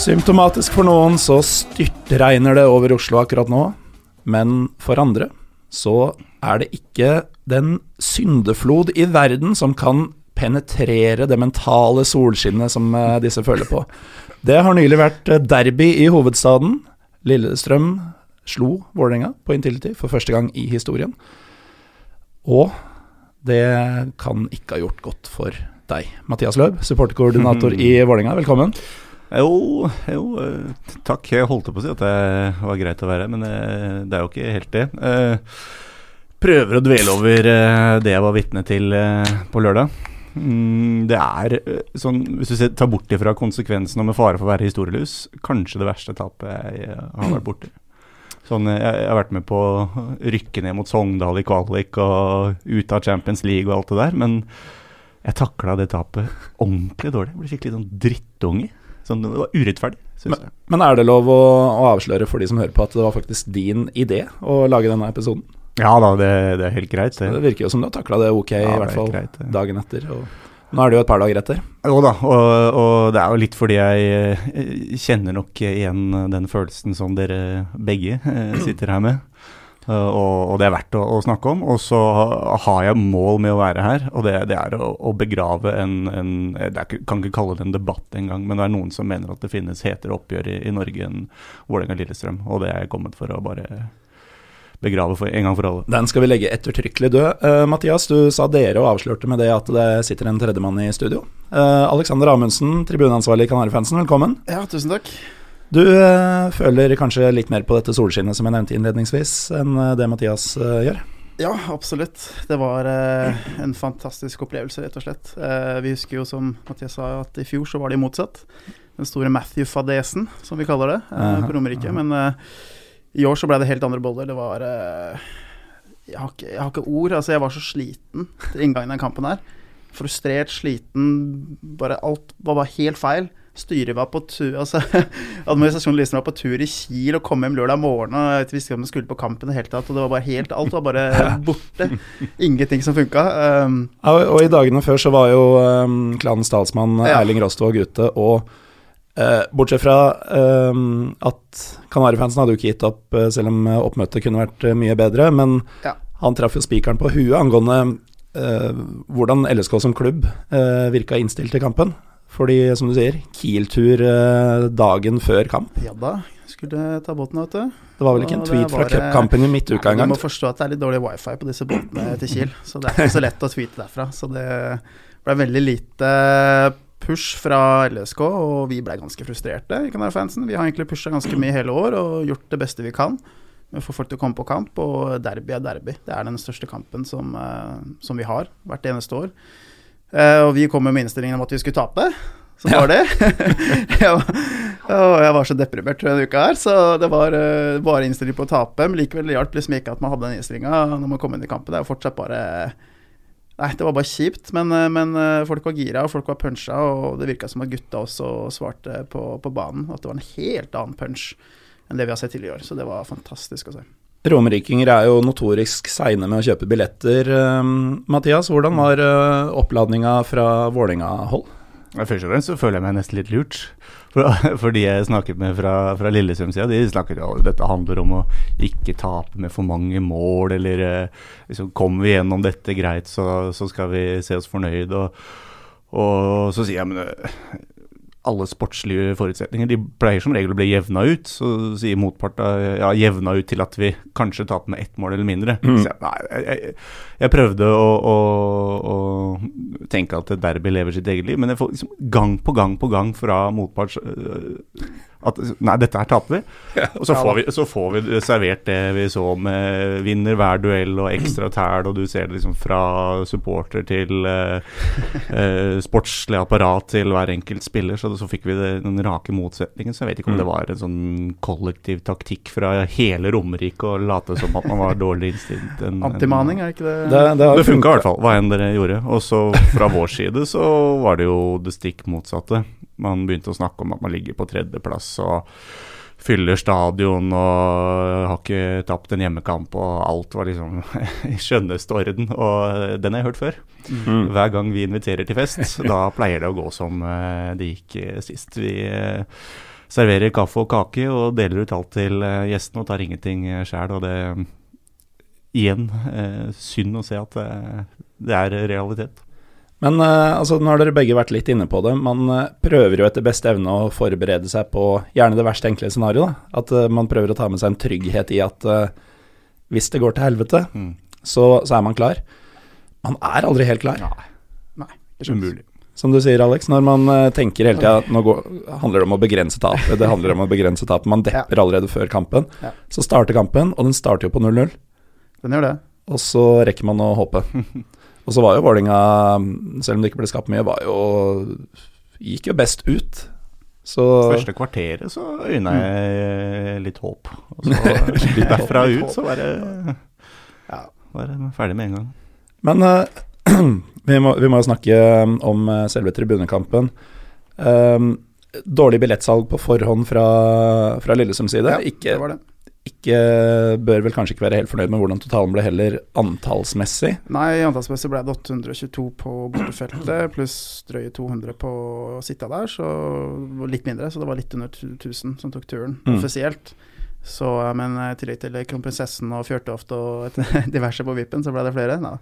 Symptomatisk for noen så styrtregner det over Oslo akkurat nå, men for andre så er det ikke den syndeflod i verden som kan penetrere det mentale solskinnet som eh, disse føler på. Det har nylig vært eh, derby i hovedstaden. Lillestrøm slo Vålerenga på Intility for første gang i historien. Og det kan ikke ha gjort godt for deg. Mathias Løb, supporterkoordinator i Vålerenga, velkommen. Jo, jo eh, takk. Jeg holdt på å si at det var greit å være her, men eh, det er jo ikke helt det. Eh, Prøver å dvele over det jeg var vitne til på lørdag. Mm, Det er sånn, hvis du ser- tar bort ifra konsekvensen og med fare for å være historieløs, kanskje det verste tapet jeg har vært borti. Sånn, jeg, jeg har vært med på å rykke ned mot Sogndal i kvalik og ut av Champions League og alt det der, men jeg takla det tapet ordentlig dårlig. Jeg ble skikkelig sånn drittunge. Sånn, det var urettferdig, syns jeg. Men er det lov å, å avsløre for de som hører på at det var faktisk din idé å lage denne episoden? Ja da, det, det er helt greit. Det Det. virker jo som du har takla det ok, Ja, i er hvert fall greit, ja. dagen etter. Og nå er det jo et par dager etter. Jo da, og, og det er jo litt fordi jeg eh, kjenner nok igjen den følelsen som dere begge eh, sitter her med. Eh, og, og det er verdt å, å snakke om. Og så har jeg mål med å være her, og det, det er å, å begrave en, en Jeg er kan ikke kalle det en debatt engang, men det er noen som mener at det finnes hetere oppgjør i, i Norge enn Vålerenga-Lillestrøm, og det er jeg kommet for å bare begrave for en gang for alle. Den skal vi legge ettertrykkelig død. Uh, Mathias, du sa dere og avslørte med det at det sitter en tredjemann i studio. Uh, Alexander Amundsen, tribuneansvarlig i Kanarifansen, velkommen. Ja, tusen takk. Du eh, føler kanskje litt mer på dette solskinnet som jeg nevnte innledningsvis, enn eh, det Mathias eh, gjør? Ja, absolutt. Det var eh, en fantastisk opplevelse, rett og slett. Eh, vi husker jo, som Mathias sa, at i fjor så var det motsatt. Den store Matthew-fadesen, som vi kaller det, eh, på Romerike. Men i år så ble det helt andre boller. Det var jeg, har ikke, jeg har ikke ord. Altså, jeg var så sliten til inngangen av kampen her. Frustrert, sliten. Bare alt var bare helt feil. Styret var på tur Altså, administrasjonen liksom var på tur i Kiel og kom hjem lørdag morgen og jeg visste ikke om de skulle på kampen i det hele tatt. Og det var bare helt Alt var bare borte. Ingenting som funka. Um, Ja, og og i dagene før så var jo um, klanens talsmann Ja. Erling Rostvåg ute, og uh, bortsett fra uh, at Kanarifansen hadde jo ikke gitt opp, uh, selv om eh, oppmøtet kunne vært mye bedre, men Ja. han traff jo spikeren på huet angående hvordan LSK som klubb virka innstilt i kampen. Fordi, som du sier, Kiel-tur eh, dagen før kamp. ja da, skulle ta båten, vet du. Det var vel ikke en tweet fra eh, cupkampen i midtuka engang? Du må forstå at det er litt dårlig wifi på disse båtene til Kiel. Så det er ikke så lett å tweete derfra. Så det ble veldig lite push fra LSK, og vi ble ganske frustrerte i fansen. Vi har egentlig pusha ganske mye hele år og gjort det beste vi kan Vi får folk til å komme på kamp. Og derby er derby. Det er den største kampen som, eh, som vi har hvert eneste år. Eh, og vi kom med innstillingen om at vi skulle tape. Så Ja. var det. jeg, var, jeg var så deprimert denne uka her, så det var uh, bare innstilling på å tape. Men likevel hjalp liksom ikke at man hadde den innstillinga når man kom inn i kampen. Det er jo fortsatt bare Nei, det var bare kjipt. Men, eh, men folk var gira, og folk var punsja, og det virka som at gutta også svarte på, på banen. At det var en helt annen punch enn det vi har sett tidligere i år. Så det var fantastisk å se. Romerikinger er jo notorisk seine med å kjøpe billetter. eh, Mathias, hvordan var uh, oppladninga fra Vålerenga-hold? Først og fremst så føler jeg meg nesten litt lurt. For, for de jeg snakket med fra, fra Lillesund-sida, de snakket jo om dette handler om å ikke tape med for mange mål, eller eh, liksom, kommer vi gjennom dette greit, så, så skal vi se oss fornøyd. Og, og så sier jeg men eh, alle sportslige forutsetninger. De pleier som regel å bli jevna ut. Så sier motparta ja, jevna ut til at vi kanskje taper med ett mål eller mindre. Mm. Jeg, nei, jeg, jeg prøvde å, å, å tenke at et derby lever sitt eget liv, men jeg får liksom gang på gang på gang fra motparts øh, at nei, dette her taper vi. Og så får vi, så får vi servert det vi så med vinner hver duell og ekstra tæl, og du ser det liksom fra supporter til eh, eh, sportslig apparat til hver enkelt spiller. Så, så fikk vi det, den rake motsetningen. Så jeg vet ikke om det var en sånn kollektiv taktikk fra hele Romerike å late som at man var dårlig innstilt. Antimaning, er ikke det? Det, det, det funka i hvert fall, hva enn dere gjorde. Og så fra vår side så var det jo det stikk motsatte. Man begynte å snakke om at man ligger på tredjeplass og fyller stadion og har ikke tapt en hjemmekamp, og alt var liksom i skjønneste orden. Og den har jeg hørt før. Mm. Hver gang vi inviterer til fest, da pleier det å gå som eh, det gikk eh, sist. Vi eh, serverer kaffe og kake og deler ut alt til gjestene og tar ingenting sjæl. Og det igjen synd å se at det er realitet. Men eh, altså, nå har dere begge vært litt inne på det. Man eh, prøver jo etter beste evne å forberede seg på gjerne det verst tenkelige scenarioet. At eh, man prøver å ta med seg en trygghet i at hvis det går til helvete, Mm. så, så er man klar. Man er aldri helt klar. Nei, ikke er Umulig. Som du sier, Alex, når man tenker hele tida nå går, handler det om å begrense tapet, det handler om å begrense tapet. Man depper allerede før kampen. Ja. Så starter kampen, og den starter jo på 0-0. Den gjør det. Og så rekker man å håpe. Og så var jo Vålinga, selv om det ikke ble skapt mye, var jo Gikk jo best ut. Så Første kvarteret så øyna jeg litt håp. Og så derfra ut så var det, Ja. var det ferdig med en gang. Men uh, vi, må, vi må jo snakke om eh, selve tribunekampen. Um, dårlig billettsalg på forhånd fra, fra Lillesunds side. Ja, ikke, det var det. Ikke Bør vel kanskje ikke være helt fornøyd med hvordan totalen ble heller antallsmessig. Nei, antallsmessig ble det 822 på bortefeltet, pluss drøye 200 på sitta der, så litt mindre. Så det var litt under 1000 som tok turen Mm. offisielt. Så, men i tillegg til Kronprinsessen og Fjørtoft og et, diverse på vippen, så ble det flere. Da.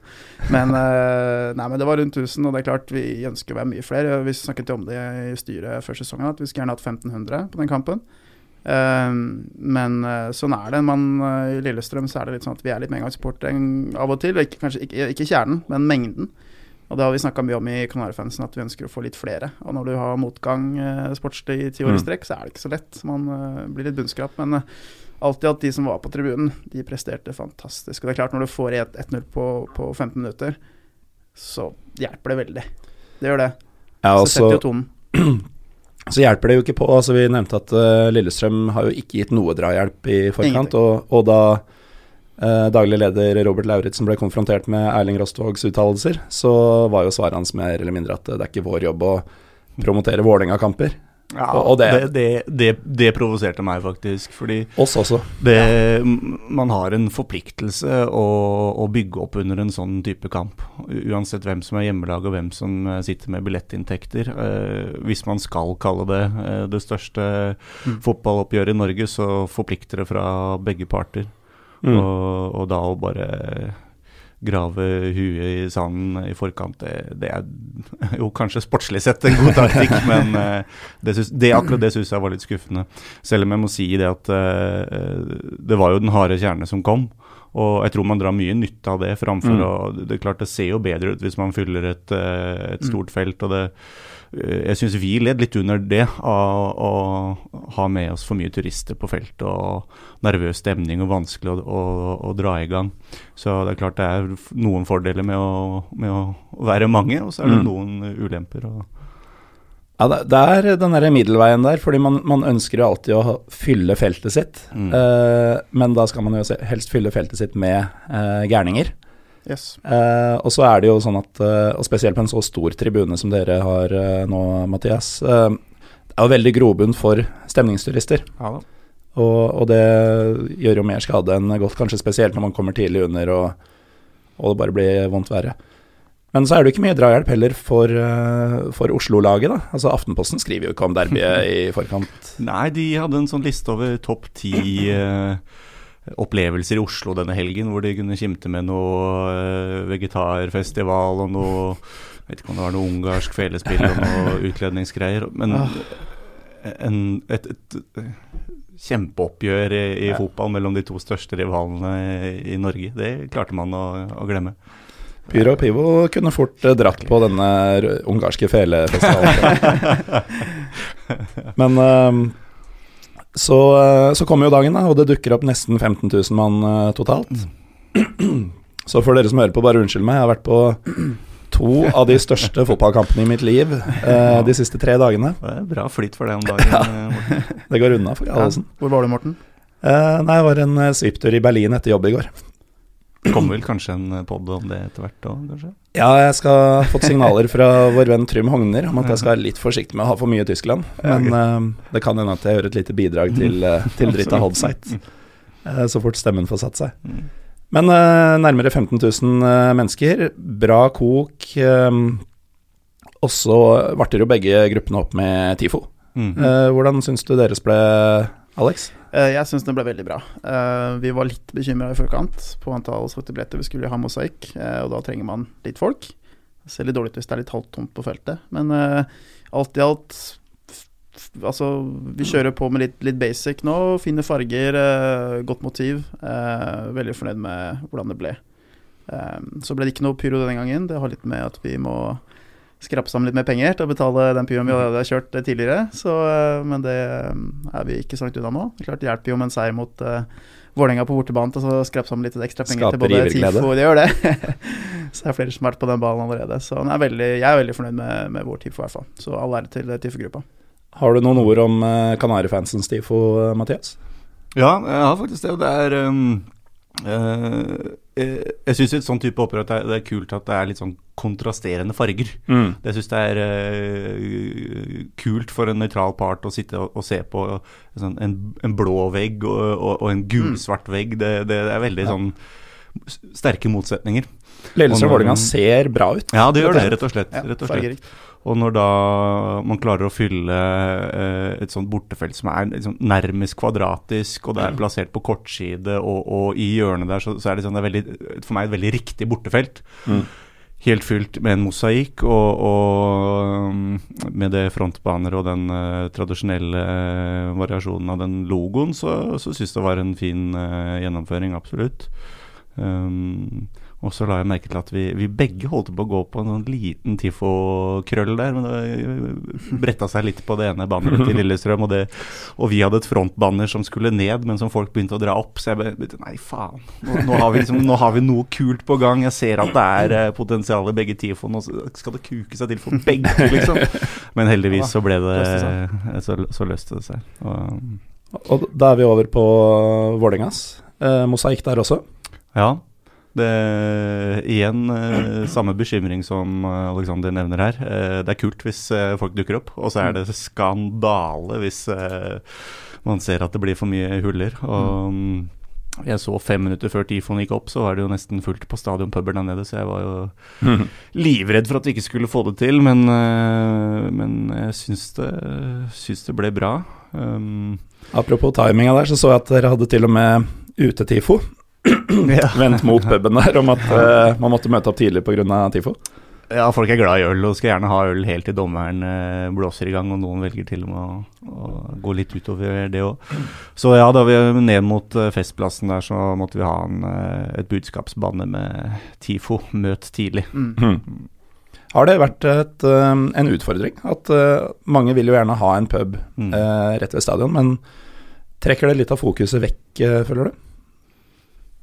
Men, eh, nei, men det var rundt 1000, og det er klart vi ønsker å være mye flere. Vi snakket jo om det i styret før sesongen, at vi skulle gjerne hatt 1500 på den kampen. Eh, men eh, sånn er det. Man, eh, I Lillestrøm så er det litt sånn at vi er litt medgangssupportere av og til. Ikke, kanskje ikke, ikke kjernen, men mengden. Og det har vi snakka mye om i Kanarifansen, at vi ønsker å få litt flere. Og når du har motgang eh, sportslig i ti år i Mm. strekk, så er det ikke så lett. Man blir litt bunnskrap. Men alltid at de som var på tribunen, de presterte fantastisk. Og det er klart, når du får 1-0 på, på 15 minutter, så hjelper det veldig. Det gjør det. Ja, Så setter jo tonen. så hjelper det jo ikke på. Altså, vi nevnte at uh, Lillestrøm har jo ikke gitt noe drahjelp i forkant. Og, og da uh, daglig leder Robert Lauritzen ble konfrontert med Erling Rostvogs uttalelser, så var jo svaret hans mer eller mindre at det er ikke vår jobb å promotere Vålerenga-kamper. Ja, Og- og det, det- det, det, provoserte meg faktisk, fordi Oss også. det, man har en forpliktelse å, å bygge opp under en sånn type kamp. Uansett hvem som er hjemmelag og hvem som eh, sitter med billettinntekter. Eh, hvis man skal kalle det eh, det største Mm. fotballoppgjøret i Norge, så forplikter det fra begge parter. Mm. Og, og da å bare grave huet i sanden i forkant, det, det er jo kanskje sportslig sett en god taktikk, men eh, det, synes, det, akkurat det syns jeg var litt skuffende. Selv om jeg må si det at eh, det var jo den harde kjerne som kom. Og jeg tror man drar mye nytte av det framfor Mm. å Det er klart det ser jo bedre ut hvis man fyller et, eh, et stort felt. og det jeg syns vi led litt under det, av å ha med oss for mye turister på feltet og nervøs stemning og vanskelig å, å, å dra i gang. Så det er klart det er noen fordeler med å, med å være mange, og så er det Mm. noen ulemper. Og, Ja, det, det er den der middelveien der, fordi man, man ønsker jo alltid å fylle feltet sitt. Mm. Eh, men da skal man jo helst fylle feltet sitt med eh, gærninger. Yes. Eh, og så er det jo sånn at, eh, og spesielt på en så stor tribune som dere har eh, nå, Mathias, eh, det er jo veldig grobunn for stemningsturister. ja da. Og, og det gjør jo mer skade enn godt, kanskje spesielt når man kommer tidlig under og, og det bare blir vondt verre. Men så er det jo ikke mye drahjelp heller for, eh, for Oslo-laget, da. Altså Aftenposten skriver jo ikke om derbyet i forkant. Nei, de hadde en sånn liste over topp ti eh, opplevelser i Oslo denne helgen, hvor de kunne kimte med noe eh, vegetarfestival og noe Vet ikke om det var noe ungarsk felespill og noe utkledningsgreier. Men en, et, et, kjempeoppgjør i, i fotball mellom de to største rivalene i, i Norge, det klarte man å, å glemme. Pyro og Pivo kunne fort eh, dratt på denne ungarske felefestivalen. Men eh, så, eh, så kommer jo dagen, da, og det dukker opp nesten 15 000 mann eh, totalt. Så for dere som hører på, bare unnskyld meg, jeg har vært på to av de største fotballkampene i mitt liv eh, de siste tre dagene. Det er bra flyt for deg om dagen. ja. Morten. Det går unna for Gallosen. Hvor var du, Morten? Eh, nei, jeg var en eh, svipptur i Berlin etter jobb i går. Kommer vel kanskje en pod om det etter hvert òg, kanskje? Ja, jeg skal ha fått signaler fra vår venn Trym Hogner om at jeg skal være litt forsiktig med å ha for mye Tyskland. Men uh, det kan hende at jeg gjør et lite bidrag til, uh, til Drita Hodsite. eh, så fort stemmen får satt seg. Mm. Men uh, nærmere 15 000 eh, mennesker, bra kok. eh, og så varter jo begge gruppene opp med TIFO. Mm. Eh, hvordan syns du deres ble, Alex? Eh, Jeg syns den ble veldig bra. Eh, Vi var litt bekymra i forkant på antall solgte billetter. Vi skulle ha mosaikk, eh, og da trenger man litt folk. Det ser litt dårlig ut hvis det er litt halvtomt på feltet, men alt i alt Altså, vi kjører på med litt, litt basic nå. Fine farger, godt motiv. Veldig fornøyd med hvordan det ble. Så ble det ikke noe pyro denne gangen. Det har litt med at vi må skrape sammen litt mer penger til å betale den pyroen vi hadde har kjørt tidligere. Så, eh, men det eh, er vi ikke så langt unna nå. Det klart hjelper jo med en seier mot uh, Vålerenga på bortebane til å skrape sammen litt ekstra penger Skaper til både giverglede. TIFO Det gjør det. så det er flere som har vært på den ballen allerede. Så den er veldig, jeg er veldig fornøyd med, med vår TIFO i hvert fall. Så all ære til TIFO-gruppa. Har du noen ord om uh, Kanarifansens TIFO, Mathias? Ja, jeg har faktisk det. Det er um, eh, eh, Jeg syns et sånn type opprør at det er, det kult at det er litt sånn kontrasterende farger. Mm. Jeg syns det er uh, kult for en nøytral part å sitte og, og se på sånn, en, en blå vegg og, og, og en gulsvart vegg. Det, det er veldig Ja. sånn sterke motsetninger. Lillestrøm Vålerenga ser bra ut. Ja, det gjør det, Rett og slett. Rett og slett. Og når da man klarer å fylle eh, et sånt bortefelt som er liksom nærmest kvadratisk, og det er plassert på kortside og, og i hjørnet der, så, så er det, sånn, det er veldig, for meg et veldig riktig bortefelt. Mm. Helt fylt med en mosaikk og, og mm, med det frontbaner og den uh, tradisjonelle uh, variasjonen av den logoen, så, så syns jeg det var en fin uh, gjennomføring, absolutt. Um, og så la jeg merke til at vi, vi begge holdt på å gå på en sånn liten tifo-krøll der. Men det bretta seg litt på det ene banneret til Lillestrøm. Og, det, og vi hadde et frontbanner som skulle ned, men som folk begynte å dra opp. Så jeg begynte Nei, faen. Nå, nå, har vi liksom, nå har vi noe kult på gang. Jeg ser at det er eh, potensial i begge TIFO, og Nå skal det kuke seg til for begge, liksom. Men heldigvis så ble det Så, så løste det seg. Og, Og da er vi over på Vålerengas. Eh, mosaikk der også. Ja. Det Igjen eh, samme bekymring som Alexander nevner her. Eh, det er kult hvis eh, folk dukker opp, og så er det skandale hvis man ser at det blir for mye huller. Og mm, jeg så fem minutter før Tifon gikk opp, så var det jo nesten fullt på stadion puber der nede, så jeg var jo livredd for at vi ikke skulle få det til, men, men jeg syns det, syns det ble bra. Um, Apropos timinga der, så så jeg at dere hadde til og med utetifo. Vendt mot puben der om at uh, man måtte møte opp tidlig pga. tifo. Ja, folk er glad i øl og skal gjerne ha øl helt til dommeren eh, blåser i gang, og noen velger til og med å, å gå litt utover det òg. Så ja, da vi ned mot eh, festplassen der, så måtte vi ha en, eh, et budskapsbanne med TIFO, møt tidlig. Mm. Har det vært et, en utfordring at uh, mange vil jo gjerne ha en pub Mm. uh, rett ved stadion, men trekker det litt av fokuset vekk, uh, føler du?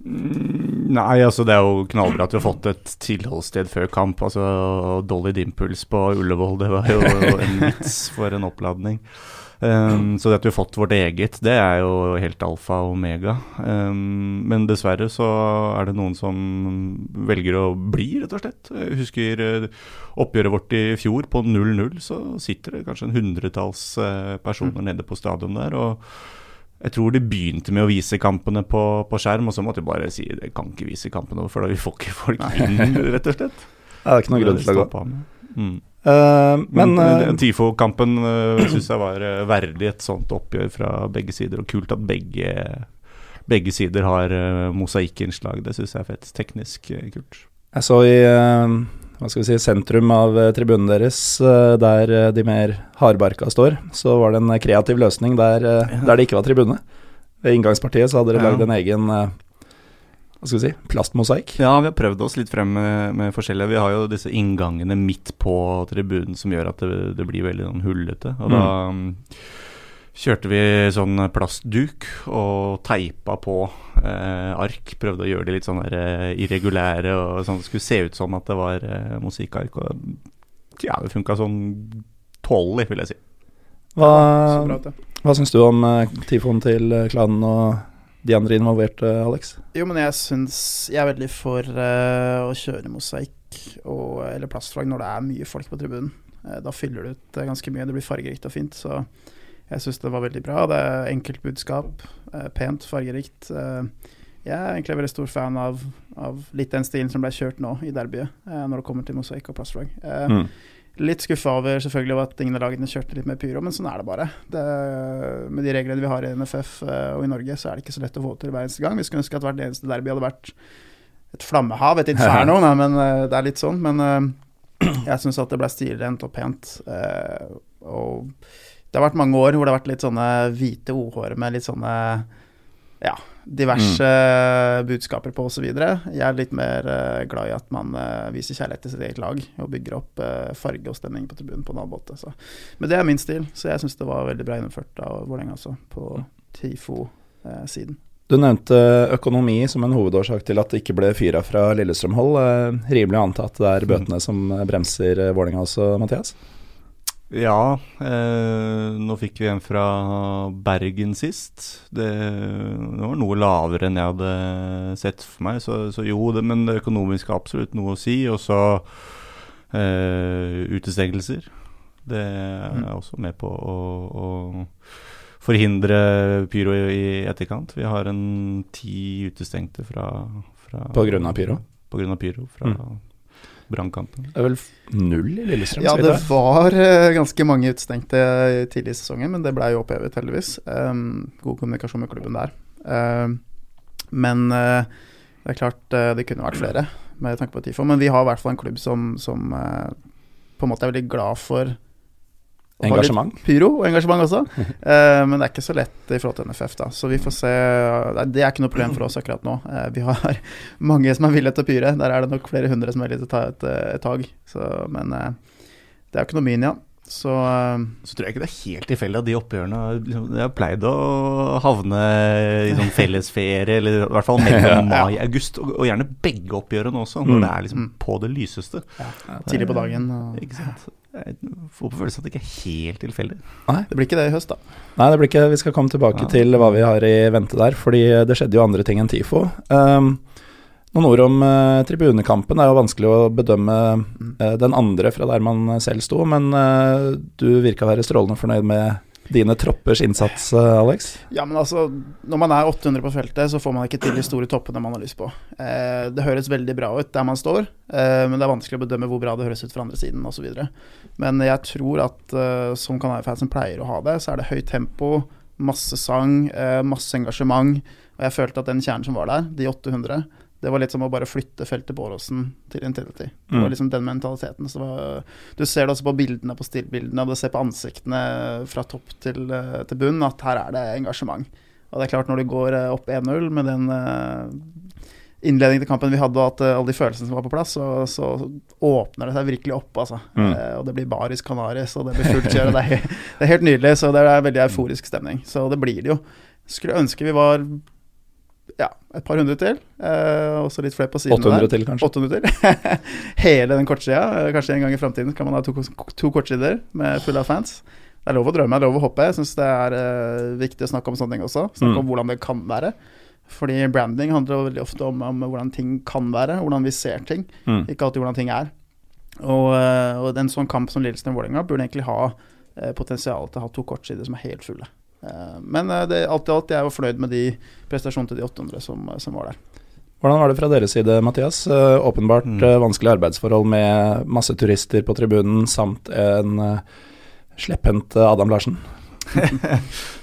Mm, Nei, altså det er jo knallbra at vi har fått et tilholdssted før kamp. Altså Dolly Dimples på Ullevål, det var jo en vits for en oppladning. Um, så det at vi har fått vårt eget, det er jo helt alfa og omega. Um, men dessverre så er det noen som velger å bli, rett og slett. Jeg husker eh, oppgjøret vårt i fjor, på 0-0, så sitter det kanskje en hundretalls eh, personer nede på stadion der. og jeg tror de begynte med å vise kampene på, på skjerm, og så måtte de bare si det kan ikke vise kampene, for da vi får ikke folk inn, rett og slett. Det er ikke noen grunn til å gå. Mm. Uh, men Men eh, uh, TIFO-kampen uh, syns jeg var uh, verdig et sånt oppgjør fra begge sider, og kult at begge, begge sider har uh, mosaikkinnslag. Det syns jeg er fett. Teknisk eh, kult. jeg så i, eh, hva skal vi si, sentrum av eh, tribunen deres, eh, der eh, de mer hardbarka står, så var det en kreativ løsning der, der det ikke var tribune. Ved inngangspartiet så hadde dere Ja. lagd en egen hva skal vi si, plastmosaikk. Ja, vi har prøvd oss litt frem med, med forskjellige. Vi har jo disse inngangene midt på tribunen som gjør at det, det blir veldig sånn hullete. Og da mm, kjørte vi sånn plastduk og teipa på eh, ark. Prøvde å gjøre de litt sånn der, eh, irregulære og sånn det skulle se ut som at det var eh, musikkark. Og ja, det funka sånn tålelig, vil jeg si. Hva, ja, bra hva syns du om eh, tifoen til eh, klanen og de andre involverte, Alex? Jo, men jeg syns Jeg er veldig for eh, å kjøre mosaikk og, eller plastflagg når det er mye folk på tribunen. Eh, da fyller det ut eh, ganske mye. Det blir fargerikt og fint. Så jeg syns det var veldig bra. Det er enkelt budskap. eh, pent, fargerikt. Eh, jeg er egentlig veldig stor fan av, av litt den stilen som ble kjørt nå i derbyet, eh, når det kommer til mosaikk og plastflagg. Mm. Litt skuffa over selvfølgelig over at ingen av lagene kjørte litt mer pyro, men sånn er det bare. Det, med de reglene vi har i NFF og i Norge, så er det ikke så lett å få til hver eneste gang. Vi skulle ønske at hvert eneste derby hadde vært et flammehav, et inferno, nei, men det er litt sånn. Men jeg syns at det ble stilrent og pent. og det har vært mange år hvor det har vært litt sånne hvite ordhår med litt sånne ja, diverse budskaper på osv. Jeg er litt mer eh, glad i at man eh, viser kjærlighet til sitt eget lag og bygger opp eh, farge og stemning på tribunen på en annen måte. Så. Men det er min stil, så jeg syns det var veldig bra gjennomført av Vålerenga også, på TIFO-siden. Du nevnte økonomi som en hovedårsak til at det ikke ble fyra fra Lillestrøm-hold. Rimelig å anta at det er bøtene som bremser Vålerenga også, Mathias? Ja, eh, nå fikk vi en fra Bergen sist. Det, det var noe lavere enn jeg hadde sett for meg, så, så jo, det, men det økonomiske har absolutt noe å si. Og så eh, utestengelser. Det er jeg også med på å, å forhindre pyro i, i etterkant. Vi har en ti utestengte fra, fra På grunn av pyro? På grunn av pyro fra Mm. Brannkampen. Det er vel null i Lillestrøm? Ja, det var eh, ganske mange utestengte tidlig i sesongen, men det ble jo opphevet, heldigvis. Um, god kommunikasjon med klubben der. Um, men uh, det er klart uh, det kunne vært flere, med tanke på TIFO. Men vi har i hvert fall en klubb som, som uh, på en måte er veldig glad for Engasjement? Pyro og engasjement også. Eh, men det er ikke så lett i forhold til NFF, da. Så vi får se. Det er ikke noe problem for oss akkurat nå. Eh, vi har mange som er villige til å pyre. Der er det nok flere hundre som er villige til å ta et, eh, et tag. Så, men eh, det er økonomien, ja. Så eh, Så tror jeg ikke det er helt tilfeldig at de oppgjørene liksom, har pleid å havne i sånn fellesferie, eller i hvert fall mellom mai august, og, og gjerne begge oppgjørene også, når Mm. det er liksom Mm. på det lyseste. tidlig på dagen. Og, Ikke sant? Jeg får på følelsen at det ikke er helt tilfeldig. Nei, det blir ikke det i høst, da. Nei, det blir ikke Vi skal komme tilbake Ja. til hva vi har i vente der, fordi det skjedde jo andre ting enn TIFO. Um, noen ord om uh, tribunekampen. Det er jo vanskelig å bedømme uh, den andre fra der man selv sto, men uh, du virka å være strålende fornøyd med dine troppers innsats, eh, Alex. Ja, men altså, når man er 800 på feltet, så får man ikke til de store toppene man har lyst på. Eh, det høres veldig bra ut der man står, eh, men det er vanskelig å bedømme hvor bra det høres ut fra andre siden osv. Men jeg tror at eh, som Kanarifansen pleier å ha det, så er det høyt tempo, masse sang, eh, masse engasjement. Og jeg følte at den kjernen som var der, de 800, det var litt som å bare flytte feltet på Åråsen til Intility. Det var Mm. liksom den mentaliteten. Så var, du ser det også på bildene, på stillbildene, og du ser på ansiktene fra topp til, eh, til bunn at her er det engasjement. Og det er klart, når du går eh, opp 1-0 med den eh, innledningen til kampen vi hadde, og at alle de følelsene som var på plass, så, så åpner det seg virkelig opp, altså. Mm. Og det blir baris canaris, og det blir fullt kjør, det det er helt nydelig. Så det er veldig euforisk stemning. Så det blir det jo. Skulle ønske vi var ja, et par hundre til, eh, og så litt flere på siden 800 der. til, kanskje. 800 til. Hele den kortsida. Eh, Kanskje en gang i framtiden kan man ha to, to kortsider med fulle av fans. Det er lov å drømme, det er lov å hoppe. Jeg syns det er eh, viktig å snakke om sånne ting også. Snakke Mm. om hvordan det kan være. Fordi branding handler veldig ofte om, om hvordan ting kan være, hvordan vi ser ting. Mm. Ikke alltid hvordan ting er. Og, eh, og en sånn kamp som Lillestrøm-Vålerenga burde egentlig ha eh, potensial til å ha to kortsider som er helt fulle. Eh, men eh, det, alt i alt, jeg var fornøyd med de prestasjonene til de 800 som, som var der. Hvordan var det fra deres side, Mathias? Eh, åpenbart Mm. vanskelige vanskelig arbeidsforhold med masse turister på tribunen, samt en uh, slepphendt eh, Adam Larsen.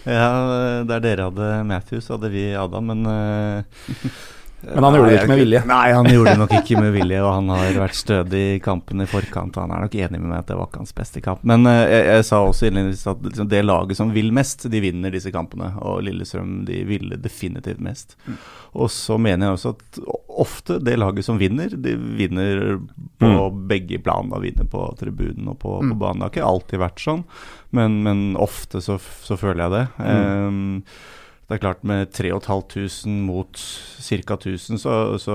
Ja, der dere hadde Matthews, hadde vi Adam, men eh, Men han gjorde det ikke med vilje. Nei, han gjorde det nok ikke med vilje, og han har vært stødig i kampen i forkant. Og han er nok enig med meg at det var ikke hans beste kamp. Men uh, jeg, jeg, sa også innledningsvis at liksom, det laget som vil mest, de vinner disse kampene. Og Lillestrøm de ville definitivt mest. Mm. Og så mener jeg også at ofte det laget som vinner, de vinner på mm. begge plan. Da vinner på tribunen og på, mm. på, banen. Det har ikke alltid vært sånn, men, men ofte så, så, føler jeg det. Um, det er klart med 3500 mot ca. 1000, så, så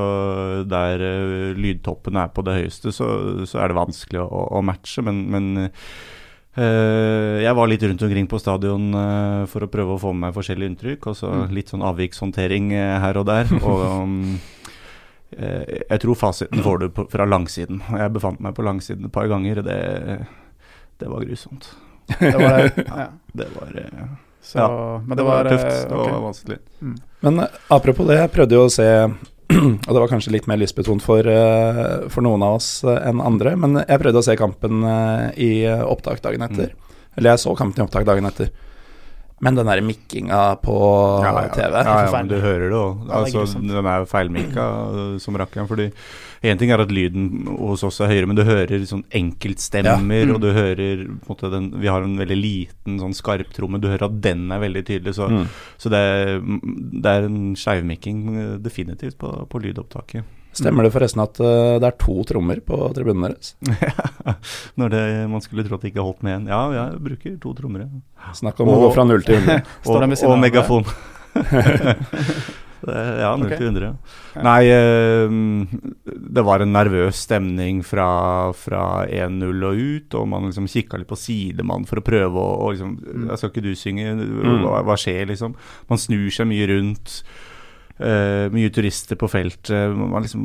der uh, lydtoppen er på det høyeste, så, så er det vanskelig å, å matche. Men, men øh, jeg var litt rundt omkring på stadion øh, for å prøve å få med meg forskjellige inntrykk. Og så mm. litt sånn avvikshåndtering her og der. Og um, jeg tror fasiten får du fra langsiden. Jeg befant meg på langsiden et par ganger. Det, det var grusomt. Det var. Ja. det var så, ja, men det, det var, var, tøft. Det okay. var vanskelig. Mm. Men uh, apropos det, jeg prøvde jo å se og det var kanskje litt mer lystbetont for, uh, for noen av oss enn andre, men jeg prøvde å se kampen i opptak dagen etter. Mm. Eller jeg så kampen i opptak dagen etter. Men den der mikkinga på ja, ja, TV Ja, ja, men du hører det òg. Altså, den er jo feilmikka som rakkeren. Fordi én ting er at lyden hos oss er høyere, men du hører sånn enkeltstemmer, ja. mm. og du hører måte, den, Vi har en veldig liten sånn skarptromme. Du hører at den er veldig tydelig. Så, mm. så det, er, det, er, en skeivmikking definitivt på, på lydopptaket. Stemmer det forresten at uh, det er to trommer på tribunen deres? Når det, man skulle tro at det ikke holdt med én. Ja, jeg bruker to trommer. Ja. Snakk om og, å gå fra null til 100. og, og, og megafon. ja, 0 til 100. Nei, uh, det var en nervøs stemning fra, fra 1-0 og ut, og man liksom kikka litt på sidemann for å prøve å, og liksom mm. Skal ikke du synge? Mm. Hva, hva skjer, liksom? Man snur seg mye rundt. Uh, mye turister på feltet. Man, liksom,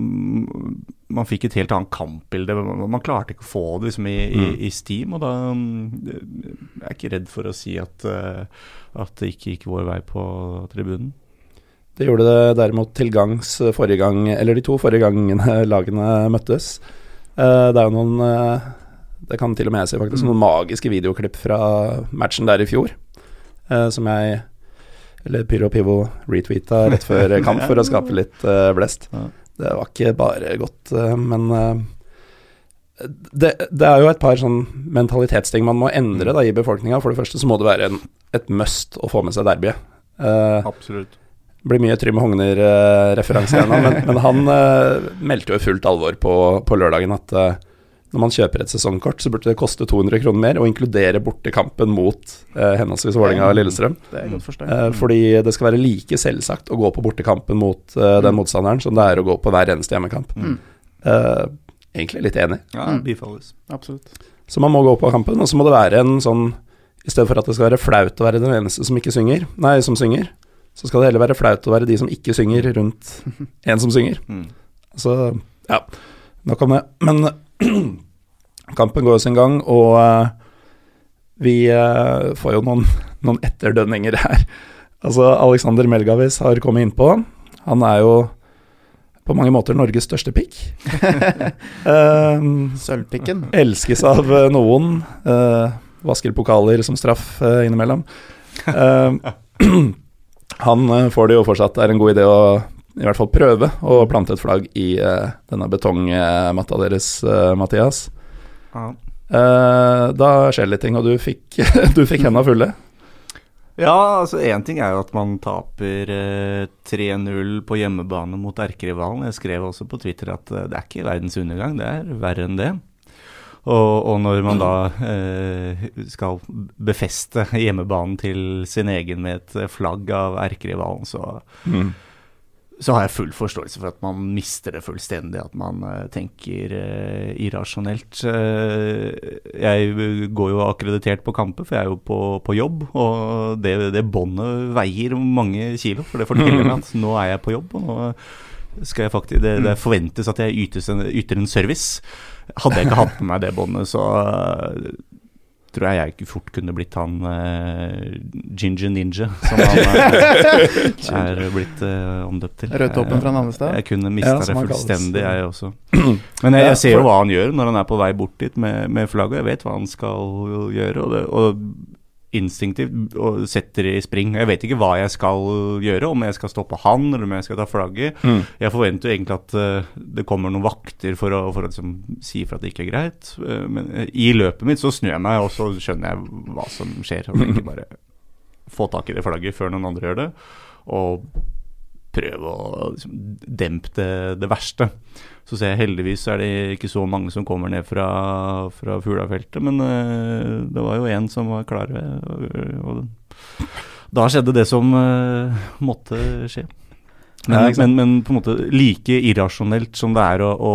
man fikk et helt annet kampbilde. Man, man klarte ikke å få det liksom, i, mm. i, i, Steam. Og da um, Jeg er ikke redd for å si at, uh, at det ikke gikk vår vei på tribunen. Det gjorde det derimot til gangs forrige gang, eller de to forrige gangene lagene møttes. Uh, det er jo noen Det kan til og med jeg si faktisk, mm. noen magiske videoklipp fra matchen der i fjor, som jeg eller Pyro Pivo retweeta rett før kamp for å skape litt blest. Det var ikke bare godt, men det, det, er jo et par sånn mentalitetsting man må endre da, i befolkninga. For det første så må det være en, et must å få med seg derbyet. Absolutt. Blir mye Trym Hogner-referanse ennå, men, men, han meldte jo i fullt alvor på, på lørdagen at når man kjøper et sesongkort, så burde det koste 200 kroner mer, å inkludere bortekampen mot eh, henholdsvis Vålerenga og Lillestrøm. Det er godt. Eh, fordi det skal være like selvsagt å gå på bortekampen mot eh, den mm. motstanderen som det er å gå på hver eneste hjemmekamp. Mm. Eh, egentlig litt enig. Ja, mm. bifalles. Absolutt. Så man må gå på kampen, og så må det være en sånn I stedet for at det skal være flaut å være den eneste som ikke synger, nei, som synger, så skal det heller være flaut å være de som ikke synger, rundt en som synger. Mm. Så ja, nok om det. Men Kampen går sin gang, og uh, vi uh, får jo noen, noen, etterdønninger her. Altså, Alexander Melgavis har kommet innpå. Han er jo på mange måter Norges største pikk. uh, Sølvpikken. Elskes av noen. vasker pokaler som straff innimellom. han får det jo fortsatt er en god idé å i hvert fall prøve å plante et flagg i denne betongmatta deres, Mathias. Ja. Uh, da skjer det litt ting, og du fikk, du fikk henda fulle. Ja, altså én ting er jo at man taper eh, 3-0 på hjemmebane mot erkerivalen. Jeg skrev også på Twitter at eh, det er ikke verdens undergang, det er verre enn det. Og, og når man da eh, skal befeste hjemmebanen til sin egen med et flagg av erkerivalen, så mm så har jeg full forståelse for at man mister det fullstendig, at man eh, tenker eh, irrasjonelt. Uh, jeg går jo akkreditert på kamper, for jeg er jo på, på jobb. Og det, det båndet veier mange kilo, for det forteller meg at nå er jeg på jobb. og nå skal jeg faktisk, det, det forventes at jeg yter en, yter en service. Hadde jeg ikke hatt med meg det båndet, så tror jeg jeg ikke fort kunne blitt han uh, Ginger Ninja, som han uh, er blitt uh, omdøpt til. Rødtoppen fra Nannestad? Jeg kunne mista ja, det fullstendig, jeg også. Men jeg, jeg, ser jo hva han gjør når han er på vei bort dit med, med flagget. Jeg vet hva han skal gjøre. Og, det, og instinktivt og setter i spring. Jeg vet ikke hva jeg skal gjøre, om jeg skal stoppe han, eller om jeg skal ta flagget. Mm. Jeg forventer jo egentlig at eh, det kommer noen vakter for å, for å liksom, si ifra at det ikke er greit. Eh, men eh, i løpet mitt så snur jeg meg, og så skjønner jeg hva som skjer. Og ikke bare få tak i det flagget før noen andre gjør det. Og prøve å liksom, dempe det, det verste. Så ser jeg heldigvis er det ikke så mange som kommer ned fra, fra Fuglafeltet, men uh, det var jo en som var klar. Og, og da skjedde det som uh, måtte skje. Men, men, men på en måte like irrasjonelt som det er å, å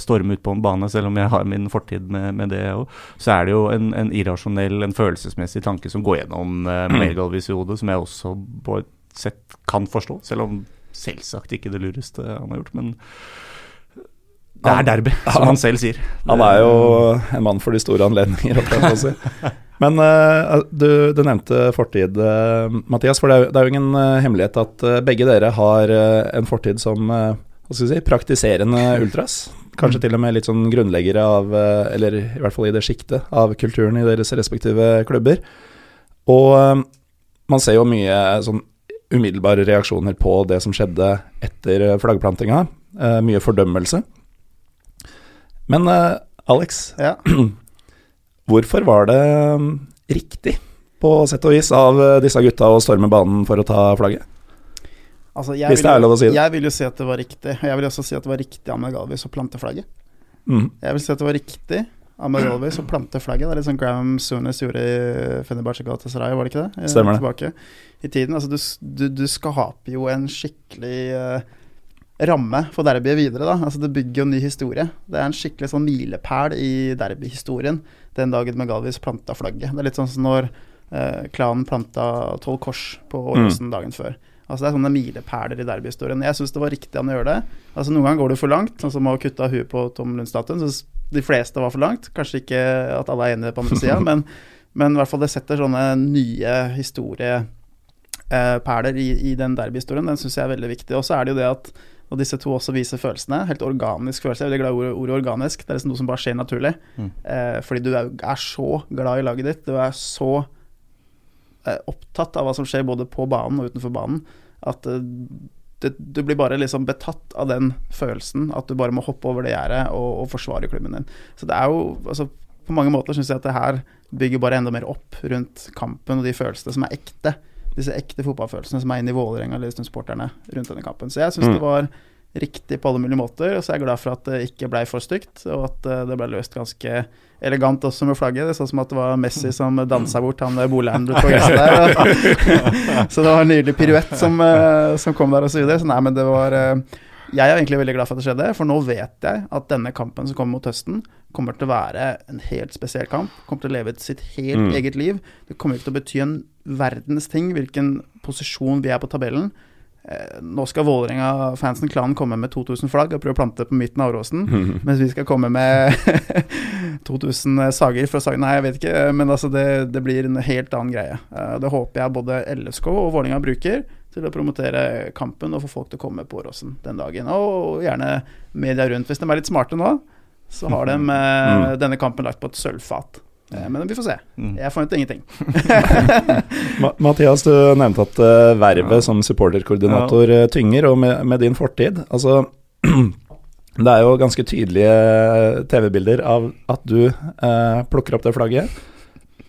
storme ut på en bane, selv om jeg har min fortid med, med det òg, så er det jo en, en irrasjonell, en følelsesmessig tanke som går gjennom uh, i hodet, som jeg også på et sett kan forstå, selv om selvsagt ikke det lureste han har gjort. Men det er derby, som han selv sier. Han er jo en mann for de store anledninger. Men eh, du, du nevnte fortid, eh, Mathias. For det er, jo- det er jo ingen eh, hemmelighet at begge dere har en fortid som si, praktiserende ultras. Kanskje til og med litt sånn grunnleggere av, eller i hvert fall i det sjiktet, av kulturen i deres respektive klubber. Og man ser jo mye sånn umiddelbare reaksjoner på det som skjedde etter eh, flaggplantinga. Eh, mye fordømmelse. Men eh, Alex, Ja. hvorfor var det mm, riktig, på sett og vis, av eh, disse gutta å storme banen for å ta flagget? Altså, jeg Hvis det er lov å si det. Jeg vil jo si at det var riktig. Jeg vil også si at det var riktig av Megalvis å plante flagget. Mm. Jeg vil si at det var riktig av Megalvis og plante flagget. Det er litt sånn Graham Sunes gjorde i Fenerbahçe Galatasaray, var det ikke det? Eh, Stemmer det. Tilbake i tiden. Altså, du, du, du skaper jo en skikkelig uh, ramme for derbyet videre, da. Altså, det bygger jo en ny historie. Det er en skikkelig sånn milepæl i derbyhistorien den dagen Megalvis planta flagget. Det er litt sånn som når uh, klanen planta tolv kors på Åråsen dagen før. Altså Det er sånne milepæler i derbyhistorien. Jeg syns det var riktig han å gjøre det. Altså Noen ganger går du for langt, sånn som å kutte av huet på Tom Lundstatuen. Syns de fleste var for langt. Kanskje ikke at alle er enige på andre sida, men, men i hvert fall det setter sånne nye historieperler i, i den derbyhistorien. Den syns jeg er veldig viktig. Og så er det jo det at og disse to også viser følelsene. Helt organisk følelse. Jeg er veldig glad i ordet, ordet organisk. Det er liksom noe som bare skjer naturlig. Eh, fordi du er, er så glad i laget ditt. Du er så eh, opptatt av hva som skjer både på banen og utenfor banen, at eh, det, du blir bare liksom betatt av den følelsen at du bare må hoppe over det gjerdet og, og forsvare klubben din. Så det er jo altså, På mange måter syns jeg at det her bygger bare enda mer opp rundt kampen og de følelsene som er ekte. Disse ekte fotballfølelsene som er inne i Vålerenga og Stund-supporterne rundt denne kampen. Så jeg syns Mm. det var riktig på alle mulige måter, og så er jeg glad for at det ikke blei for stygt, og at eh, det ble løst ganske elegant også med flagget. Det så ut som at det var Messi som dansa bort han boligeieren på gresset der. så det var en nydelig piruett som, eh, som kom der og så videre. Så nei, men det var eh, Jeg er egentlig veldig glad for at det skjedde, for nå vet jeg at denne kampen som kommer mot høsten, kommer til å være en helt spesiell kamp. Kommer til å leve sitt helt Mm. eget liv. Det kommer ikke til å bety en verdens ting hvilken posisjon vi er på tabellen. Eh, nå skal Vålerenga-fansen, klanen, komme med 2000 flagg og prøve å plante på midten av Åråsen. Mens vi skal komme med 2000 sager fra Sagen. Nei, jeg vet ikke, men altså det, det blir en helt annen greie. Eh, Det håper jeg både LSK og Vålerenga bruker til å promotere kampen og få folk til å komme på Åråsen den dagen. Og gjerne media rundt. Hvis de er litt smarte nå, så har de mm. denne kampen lagt på et sølvfat. Eh, Men vi får se. Jeg forventer ingenting. Mathias, du nevnte at uh, vervet som supporterkoordinator eh, tynger, og med, med din fortid Altså, det er jo ganske tydelige TV-bilder av at du eh, plukker opp det flagget,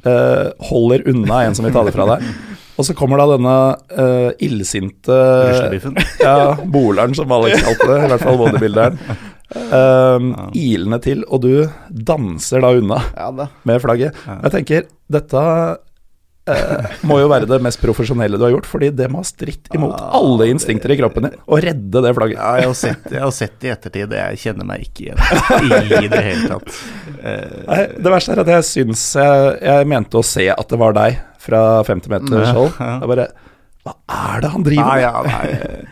eh, holder unna en som vil ta det fra deg, og så kommer da denne uh, illsinte Ruslebiffen. Ja, boleren, som Alex kalte det, i hvert fall bodybuilderen. Uh, ilende til, og du danser da unna Ja da. med flagget. Jeg tenker, dette eh, må jo være det mest profesjonelle du har gjort, fordi det må ha stritt imot alle instinkter i kroppen din å redde det flagget. Ja, jeg har sett, jeg har sett det i ettertid, jeg kjenner meg ikke igjen i det hele tatt. Eh, Nei, det verste er at jeg syns jeg, jeg mente å se at det var deg fra 50 meters hold. ja. Jeg bare Hva er det han driver Nei, med? ja, nei.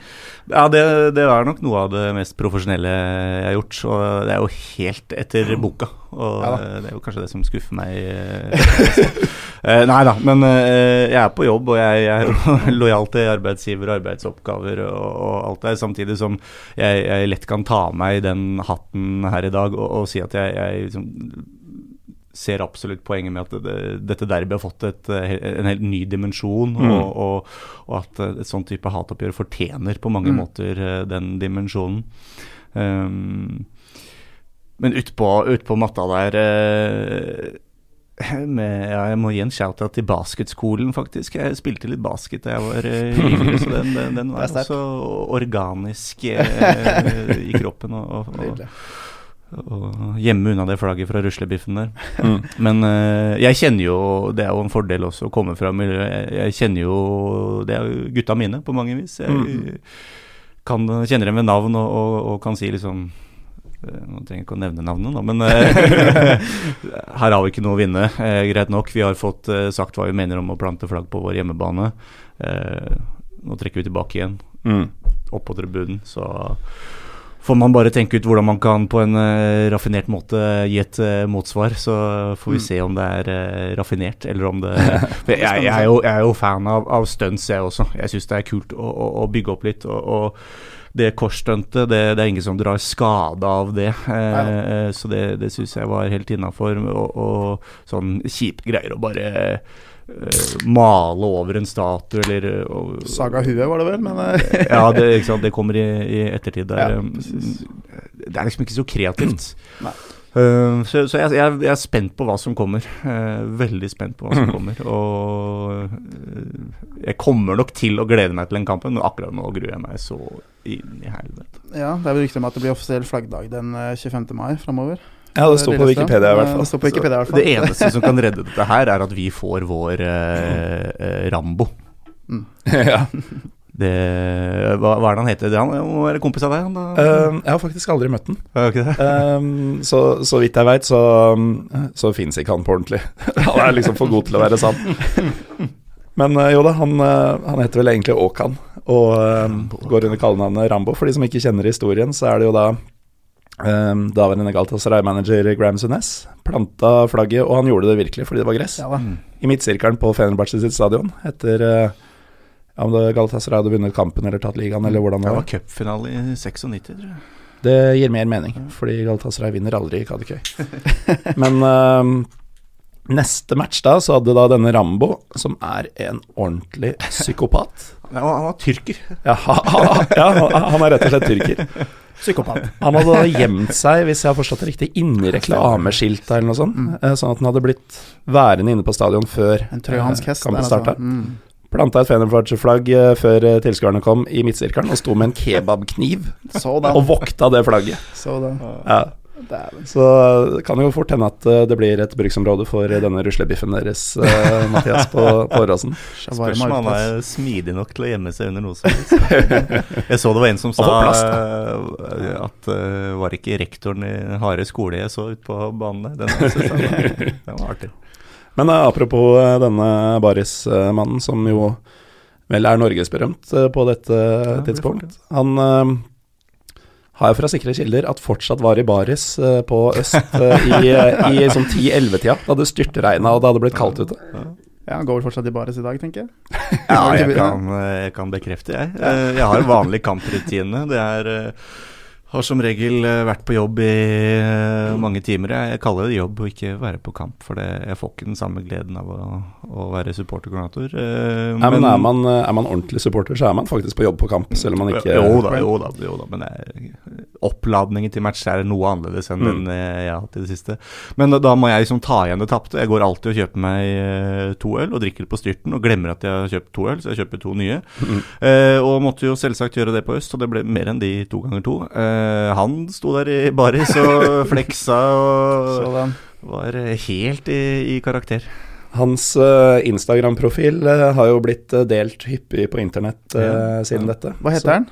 Ja, det, det er nok noe av det mest profesjonelle jeg har gjort. Og det er jo helt etter boka. Og Ja det er jo kanskje det som skuffer meg. eh, Eh, nei da, men eh, jeg er på jobb, og jeg, jeg er lojal til arbeidsgiver og arbeidsoppgaver og, og alt det, samtidig som jeg, jeg lett kan ta av meg den hatten her i dag og, og si at jeg, jeg liksom ser absolutt poenget med at det, dette derby har fått et, eh, en helt ny dimensjon, Mm. og, og, og at eh, et sånn type hatoppgjør fortjener på mange Mm. måter eh, den dimensjonen. Um, men utpå ut på matta der med, ja, Jeg må gi en shout-out til basketskolen, faktisk. Jeg spilte litt basket da jeg var yngre, så den, den, den var også organisk eh, i kroppen. Og, og, og, gjemme unna det flagget fra ruslebiffen der. Mm. Men uh, jeg kjenner jo Det er jo en fordel også å komme fra miljøet. Jeg, kjenner jo Det er jo gutta mine på mange vis. Jeg Mm. kan, kjenner dem ved navn og, og, og kan si liksom eh, Nå trenger jeg ikke å nevne navnet, nå, men eh, her har vi ikke noe å vinne. Eh, greit nok, vi har fått eh, sagt hva vi mener om å plante flagg på vår hjemmebane. Eh, nå trekker vi tilbake igjen, Mm. opp på tribunen. Så får man bare tenke ut hvordan man kan på en uh, raffinert måte gi et uh, motsvar. Så får vi Mm. se om det er uh, raffinert, eller om det jeg, jeg, er jo, jeg er jo fan av, av stunts, jeg også. Jeg syns det er kult å, å, å bygge opp litt. og, og det korsstuntet, det, det er ingen som drar skade av det. Eh, så det, det syns jeg var helt innafor. Og, og sånn kjipe greier å bare male over en statue eller eh, og, Saga huet, var det vel, men eh, ja, det, det kommer i, i ettertid. Der. Ja, det er liksom ikke så kreativt. Nei. Uh, så så jeg, jeg, jeg er spent på hva som kommer. Uh, veldig spent på hva som kommer. Og uh, jeg kommer nok til å glede meg til den kampen, men akkurat nå gruer jeg meg så inn i helvete. ja, det er vel rykter om at det blir offisiell flaggdag den eh, 25. mai framover. Ja, det står på Wikipedia i hvert fall. Det står på Wikipedia i hvert fall. Det eneste som kan redde dette her, er at vi får vår uh, uh, Rambo. ja. Det, hva, hva er det han heter? Han må være kompis av deg? Han, da? Um, jeg har faktisk aldri møtt den. Det det? Um, så, så vidt jeg veit, så, så fins ikke han på ordentlig. han er liksom for god til å være sann. Men uh, jo da, han, uh, han heter vel egentlig Åkan, og um, går under kallenavnet Rambo. For de som ikke kjenner historien, så er det jo da um, daværende Galatasaray-manager Graham Sunes planta flagget, og han gjorde det virkelig fordi det var gress. Ja mm. I midtsirkelen på Fenerbahçe sitt stadion etter uh, ja, om det Galatasaray hadde vunnet kampen eller tatt ligaen, eller hvordan det Det var. var cupfinale i 96, tror jeg. Det gir mer mening, fordi Galatasaray vinner aldri i Kadikøy. Men um, neste match da, så hadde da denne Rambo, som er en ordentlig psykopat Ja, han var tyrker. Ja, ha, ha, ja han- han er rett og slett tyrker. Psykopat. Han hadde gjemt seg, hvis jeg har forstått det riktig, inni reklameskilta eller noe sånt. Mm. Sånn at han hadde blitt værende inne på stadion før En trojansk eh, kampen altså. starta. Mm. Planta et Fenerbahçe-flagg eh, før eh, tilskuerne kom, i midtsirkelen, og sto med en kebabkniv Så og vokta det flagget. Så da Ja. Så det kan jo fort hende at eh, det blir et bruksområde for denne ruslebiffen deres, eh, Mathias, på, på Åråsen. Spørs om han er smidig nok til å gjemme seg under noe som helst. Jeg så det var en som sa plass, eh, at uh, var ikke rektoren i Hare skole jeg så ute på banen der. Den, var, artig. Men uh, apropos eh, denne Baris-mannen, som jo vel er norgesberømt uh, på dette det er tidspunkt. Han har jeg fra sikre kilder at fortsatt var i baris eh, på øst eh, i, i sånn 10-11-tida, da det styrtregna og det hadde blitt kaldt ute. Ja, han går vel fortsatt i baris i dag, tenker jeg. Ja, jeg kan, jeg kan bekrefte, jeg. Eh, Jeg har vanlig kamprutine. Det er eh, har som regel eh, vært på jobb i eh, mange timer. Jeg, kaller det jobb og ikke være på kamp, for jeg får ikke den samme gleden av å, å være supporterkoordinator. Men, Nei, men er man, eh, er man ordentlig supporter, så er man faktisk på jobb på kamp, selv om man ikke Jo da, jo da. Jo da men oppladningen til match er noe annerledes enn Mm. den eh, jeg har hatt i det siste. Men da, da må jeg liksom ta igjen det tapte. Jeg går alltid og kjøper meg eh, to øl og drikker det på styrten, og glemmer at jeg har kjøpt to øl, så jeg kjøper to nye. Mm. Eh, og måtte jo selvsagt gjøre det på øst, og det ble mer enn de to ganger to. Eh, han sto der i baris og fleksa og var eh, helt i, i karakter. Hans eh, Instagram-profil eh, har jo blitt eh, delt hyppig på internett eh, Ja, siden ja. dette. Hva heter den?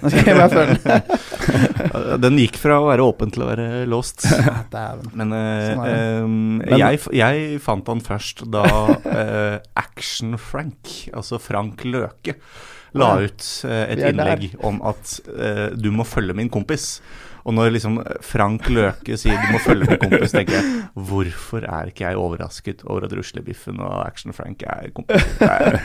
Nå skal jeg bare følge. Eh, Den gikk fra å være åpen til å være låst. Men, eh, Sånn Men- jeg, jeg fant han først da uh, Action-Frank, altså Frank Løke, la ut eh, et innlegg om at uh, du må følge min kompis. Og når liksom Frank Løke sier du må følge med kompis, tenker jeg hvorfor er ikke jeg overrasket over at Ruslebiffen og Action-Frank er kompiser?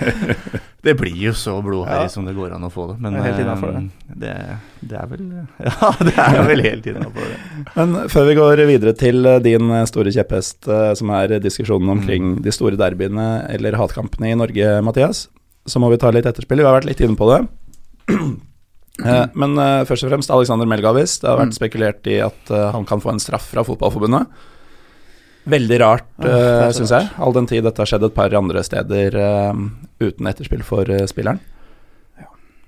Det, blir jo så blodherrig Ja. som det går an å få det. Men Det er eh, det. det, det er vel Ja, det er vel helt innafor det. Men før vi går videre til eh, din eh, store kjepphest, eh, som er diskusjonen omkring de store derbyene eller hatkampene i Norge, Mathias, så må vi ta litt etterspill. Vi har vært litt inne på det. Eh, Men eh, først og fremst Alexander Melgavis. Det har vært Mm. spekulert i at eh, han kan få en straff fra Fotballforbundet. Veldig rart, uh, syns jeg. All den tid dette har skjedd et par andre steder uten etterspill for spilleren.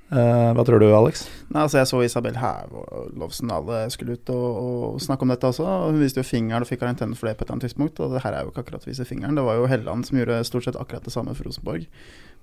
Eh, hva tror du, Alex? Nei, altså Jeg så Isabel Herlovsen alle skulle ut og, og snakke om dette også. Hun viste jo fingeren og fikk karantene for det på et eller annet tidspunkt. Og det her er jo ikke akkurat å vise fingeren. Det var jo Helland som gjorde stort sett akkurat det samme for Rosenborg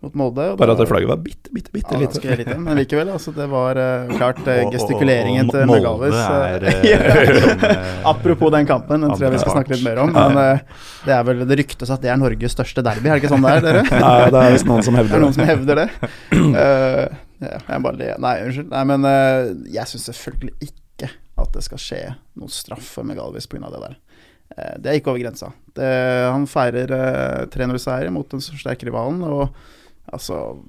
mot Molde. og Bare at det flagget var bitte, bitte, bitte ja, lite. ganske lite. Men likevel, altså det var uh, klart uh, Og- og- gestikuleringen og til som, eh, Apropos den kampen, den tror jeg vi skal snakke litt mer om. Men det er vel det ryktes at det er Norges største derby, er det ikke sånn det er, dere? Nei, det er visst noen som Det er noen som hevder det. Eh, ja, jeg bare ler. Nei, unnskyld. Nei, men uh, jeg syns selvfølgelig ikke at det skal skje noen straff for Megalvis pga. det der. Uh, det er ikke over grensa. Det, han feirer uh, 3-0-seier mot den sterke rivalen, og altså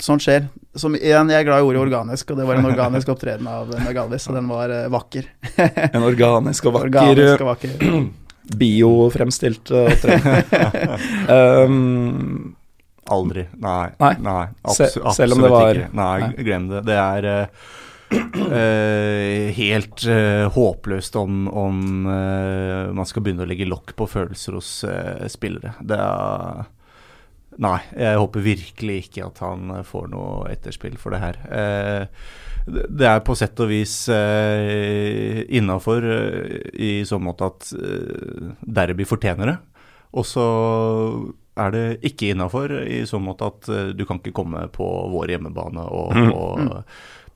Sånt skjer. Som, igjen, jeg er glad i ordet organisk, og det var en organisk opptreden av Megalvis, og den var uh, vakker. En organisk og vakker, Organisk og vakker. biofremstilt opptreden. um, Aldri. Nei. Nei. nei absolutt, selv om det var- ikke. Nei, glem det. Det er eh, helt uh, håpløst om, om uh, man skal begynne å legge lokk på følelser hos spillere. Det er Nei, jeg håper virkelig ikke at han får noe etterspill for det her. Det det er på sett og vis uh, innafor i så måte at derby fortjener det. Og så er det ikke innafor i så måte at eh, du kan ikke komme på vår hjemmebane og, Mm. og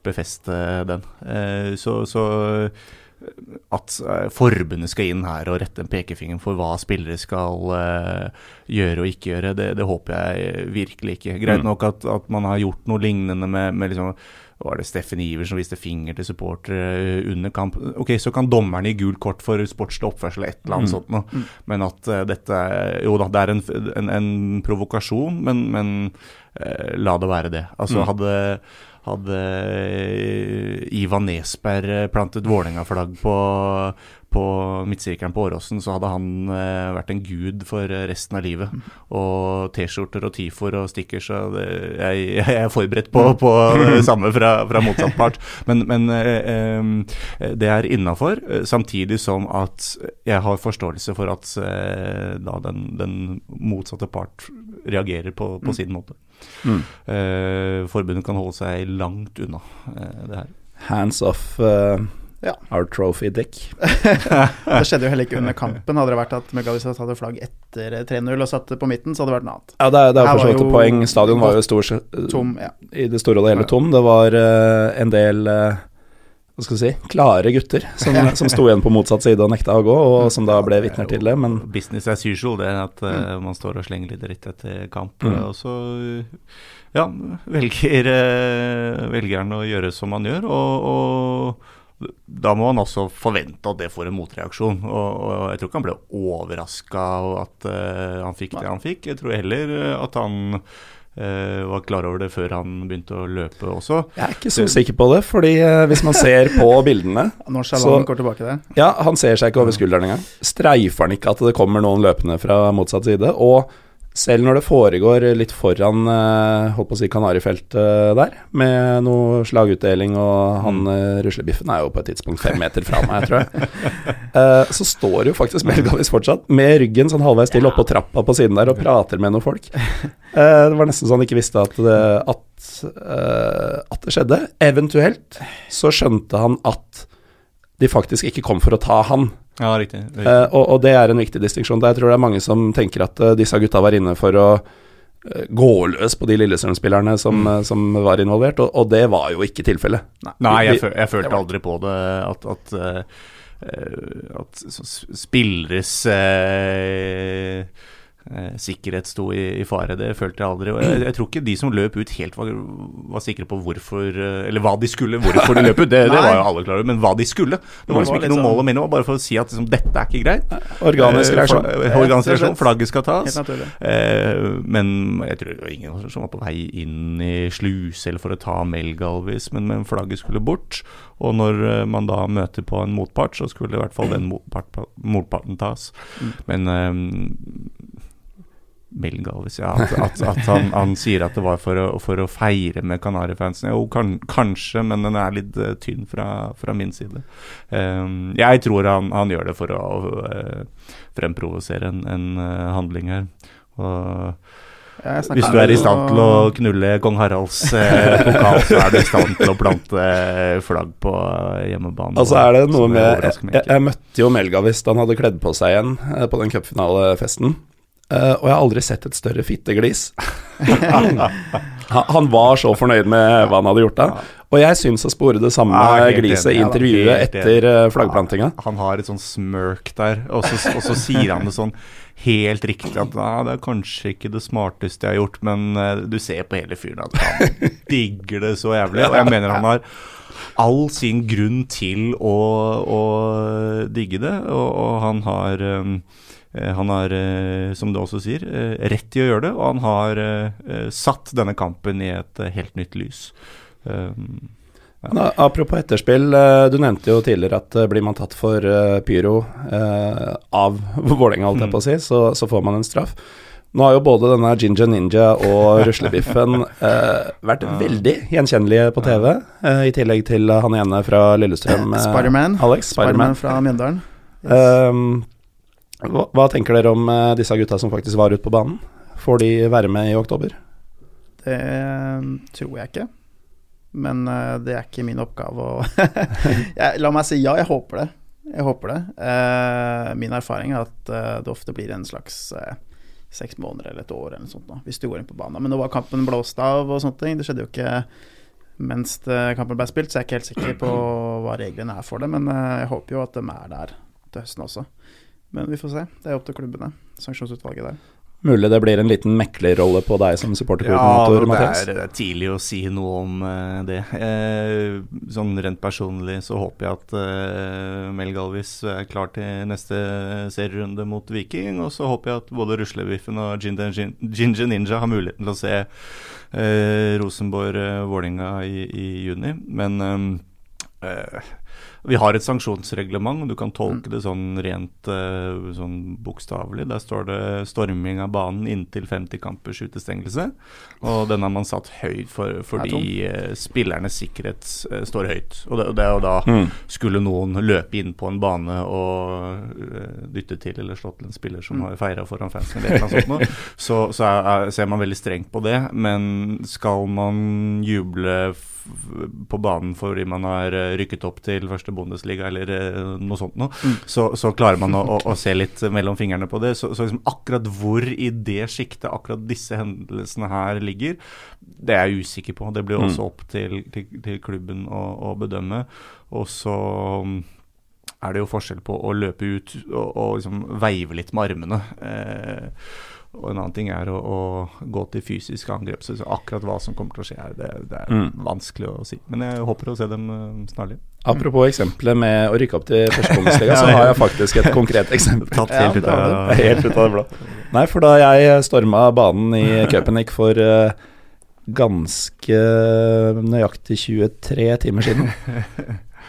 befeste den. Eh, så, så at eh, forbundet skal inn her og rette en pekefinger for hva spillere skal gjøre og ikke gjøre, det, det håper jeg virkelig ikke. Greit Mm. nok at, at man har gjort noe lignende med, med liksom var det Steffen Iver som viste finger til supportere under kamp? Ok, så kan dommeren gi gult kort for sportslig oppførsel et eller annet Mm. sånt noe. Men at uh, dette Jo da, det er en, en, en provokasjon, men, men uh, la det være det. Altså Mm. hadde hadde eh, Ivan Nesberg eh, plantet Vålerenga-flagg på, på midtsirkelen på Åråsen, så hadde han eh, vært en gud for eh, resten av livet. Og T-skjorter og tifor og stickers og jeg, jeg er forberedt på, på det samme fra, fra motsatt part. Men, men eh, det er innafor, samtidig som at jeg har forståelse for at da den, den motsatte part reagerer på, på sin måte. Mm. Eh, forbundet kan holde seg langt unna det her. Hands off uh, Ja. our trophy dick. Det skjedde jo heller ikke under kampen. Hadde det vært at Megalvis hadde tatt flagg etter 3-0 og satt det på midten, så hadde det vært noe annet. Ja, det er, det er for så vidt et poeng. Stadion var jo stor, Tom, ja. i det store og hele tom. Det var uh, en del uh, hva skal vi si, klare gutter som, som sto igjen på motsatt side og nekta å gå, og som da ble vitner til det. Men Business as usual, det at uh, man står og slenger litt dritt etter kamp. Mm. eh, Og så ja, velger uh, velgeren å gjøre som man gjør. Og, og da må han også forvente at det får en motreaksjon. Og, og jeg tror ikke han ble overraska over at uh, han fikk det han fikk. Jeg tror heller eh, at han uh, var klar over det før han begynte å løpe også. jeg er ikke så sikker på det, fordi uh, hvis man ser på bildene Så- går tilbake der. Ja, han ser seg ikke over skulderen engang. Streifer han ikke at det kommer noen løpende fra motsatt side? Og selv når det foregår litt foran eh, holdt på å si Kanarifeltet der, med noe slagutdeling, og han mm. ruslebiffen er jo på et tidspunkt fem meter fra meg, tror jeg, eh, så står jo faktisk Melgavis fortsatt med ryggen sånn halvveis til oppå trappa på siden der og prater med noen folk. Eh, det var nesten så han ikke visste at det, at, eh, at det skjedde. Eventuelt så skjønte han at de faktisk ikke kom for å ta han. Ja, riktig. Eh, og, og det er en viktig distinksjon. Jeg tror det er mange som tenker at uh, disse gutta var inne for å uh, gå løs på de Lillestrøm-spillerne som, Mm. som var involvert, og, og det var jo ikke tilfellet. Nei, jeg, føl jeg følte aldri på det at, at, at spilleres sikkerhet sto i, i, fare. Det følte jeg aldri. Jeg, jeg, tror ikke de som løp ut, helt var, var, sikre på hvorfor eh, Eller hva de skulle, hvorfor de løp ut. Det, det var jo alle klare over, men hva de skulle. Det var liksom ikke noe mål å minne, bare for å si at liksom, dette er ikke greit. Organisk reaksjon. Eh, organisk reaksjon, Flagget skal tas. Eh, men jeg tror det var ingen som var på vei inn i sluse eller for å ta Melgalvis, men, men flagget skulle bort. Og når man da møter på en motpart, så skulle i hvert fall den motpart, motparten tas. Men Men Melgalvis, ja. At, at, at han, han, sier at det var for å, for å feire med Kanarifansen. Jo, kan, kanskje, men den er litt uh, tynn fra, fra, min side. Um, jeg tror han, han, gjør det for å uh, fremprovosere en, en uh, handling her. Og hvis du er i stand til å knulle kong Haralds eh, pokal, så er du i stand til å plante flagg på hjemmebane. Altså er det noe med jeg, jeg, møtte jo Melgavis da han hadde kledd på seg igjen på den cupfinalefesten. Uh, og jeg har aldri sett et større fitteglis. han, var så fornøyd med hva han hadde gjort da. Og jeg syns å spore det samme ja, gliset i intervjuet etter flaggplantinga. Ja, han har et sånn smirk der, og så, og så sier han det sånn helt riktig at nei, det er kanskje ikke det smarteste jeg har gjort, men uh, du ser på hele fyren at han digger det så jævlig. Og jeg mener han har all sin grunn til å, å digge det, og, og han har um, Eh, han har, eh, som du også sier, eh, rett til å gjøre det, og han har satt denne kampen i et helt nytt lys. Um, ja. Apropos etterspill, du nevnte jo tidligere at blir man tatt for pyro av Vålerenga, holdt jeg på å si, så, så, får man en straff. Nå har jo både denne Ginger Ninja og Ruslebiffen eh, vært ja. veldig gjenkjennelige på TV, eh, i tillegg til han ene fra Lillestrøm. Eh, Spiderman. Alex, Spiderman fra Mjøndalen. Yes. Um, hva, hva, tenker dere om uh, disse gutta som faktisk var ute på banen? Får de være med i oktober? Det tror jeg ikke. Men uh, det er ikke min oppgave å jeg, La meg si ja, jeg håper det. Jeg håper det. Uh, min erfaring er at det ofte blir en slags seks måneder eller et år eller sånt hvis du går inn på banen. Men nå var kampen blåst av og sånne ting. Det skjedde jo ikke mens kampen ble spilt, så jeg er ikke helt sikker på hva reglene er for det. Men jeg håper jo at de er der til høsten også. Men vi får se. Det er opp til klubbene. Sanksjonsutvalget der. Mulig det blir en liten meklerrolle på deg som supporterkoordinator, ja, Mathias? Det er tidlig å si noe om uh, det. Eh, sånn rent personlig så håper jeg at uh, Mel Galvis er klar til neste serierunde mot Viking. Og så håper jeg at både Ruslebiffen og Ginger, Ginger Ninja har muligheten til å se Rosenborg-Vålinga i, i, juni. Men um, vi har et sanksjonsreglement, du kan tolke det sånn rent uh, sånn bokstavelig. Der står det 'storming av banen inntil 50 kampers utestengelse'. Og den har man satt høyt for, fordi uh, spillernes sikkerhet uh, står høyt. Og det, det er jo da mm. skulle noen løpe inn på en bane og dytte til eller slå til en spiller som mm. har feira foran fansen, eller noe sånt, så, så er, er, ser man veldig strengt på det. Men skal man juble på banen fordi man har eh, rykket opp til første Bundesliga eller eh, noe sånt noe, mm. så, så, klarer man å, å, å, se litt mellom fingrene på det. Så, så liksom akkurat hvor i det sjiktet akkurat disse hendelsene her ligger, det er jeg usikker på. Det blir mm. også opp til, til, til klubben å, å, bedømme. Og så mm, er det jo forskjell på å løpe ut og, og liksom veive litt med armene. Eh, og en annen ting er å, å gå til fysisk angrep. Så akkurat hva som kommer til å skje her, det, det er mm. vanskelig å si. Men jeg håper å se dem uh, snarlig. Apropos eksempelet med å rykke opp til første så har jeg faktisk et konkret eksempel. Tatt helt, ut av, helt ut av det blå. Nei, for da jeg storma banen i Köpenick for uh, ganske nøyaktig 23 timer siden,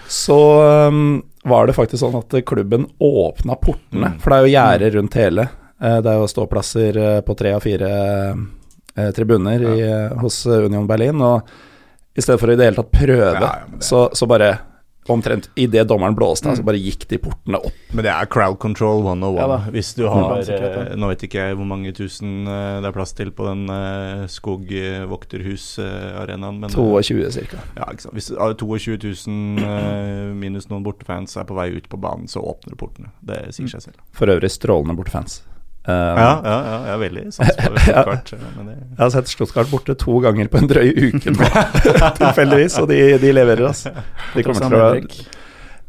så um, var det faktisk sånn at klubben åpna portene, mm. for det er jo gjerde rundt hele. Eh, det er jo ståplasser eh, på tre av fire eh, tribuner ja. i, hos Union Berlin. Og i stedet for å i det hele tatt prøve, ja, ja, så, så, bare Omtrent idet dommeren blåste, mm. så bare gikk de portene opp. Men det er crowd control 101. Ja, Hvis du har eh, Nå vet ikke jeg hvor mange tusen det er plass til på den skogvokterhusarenaen, men 22 ca. Ja, ikke sant. Hvis 22 000 eh, minus noen bortefans er på vei ut på banen, så åpner portene. Det sier seg selv. For øvrig strålende bortefans. Um, ja, ja, ja, jeg er veldig sans for Stuttgart. ja, jeg har sett Stuttgart borte to ganger på en drøy uke nå, tilfeldigvis, og de, de leverer, altså. De kommer til å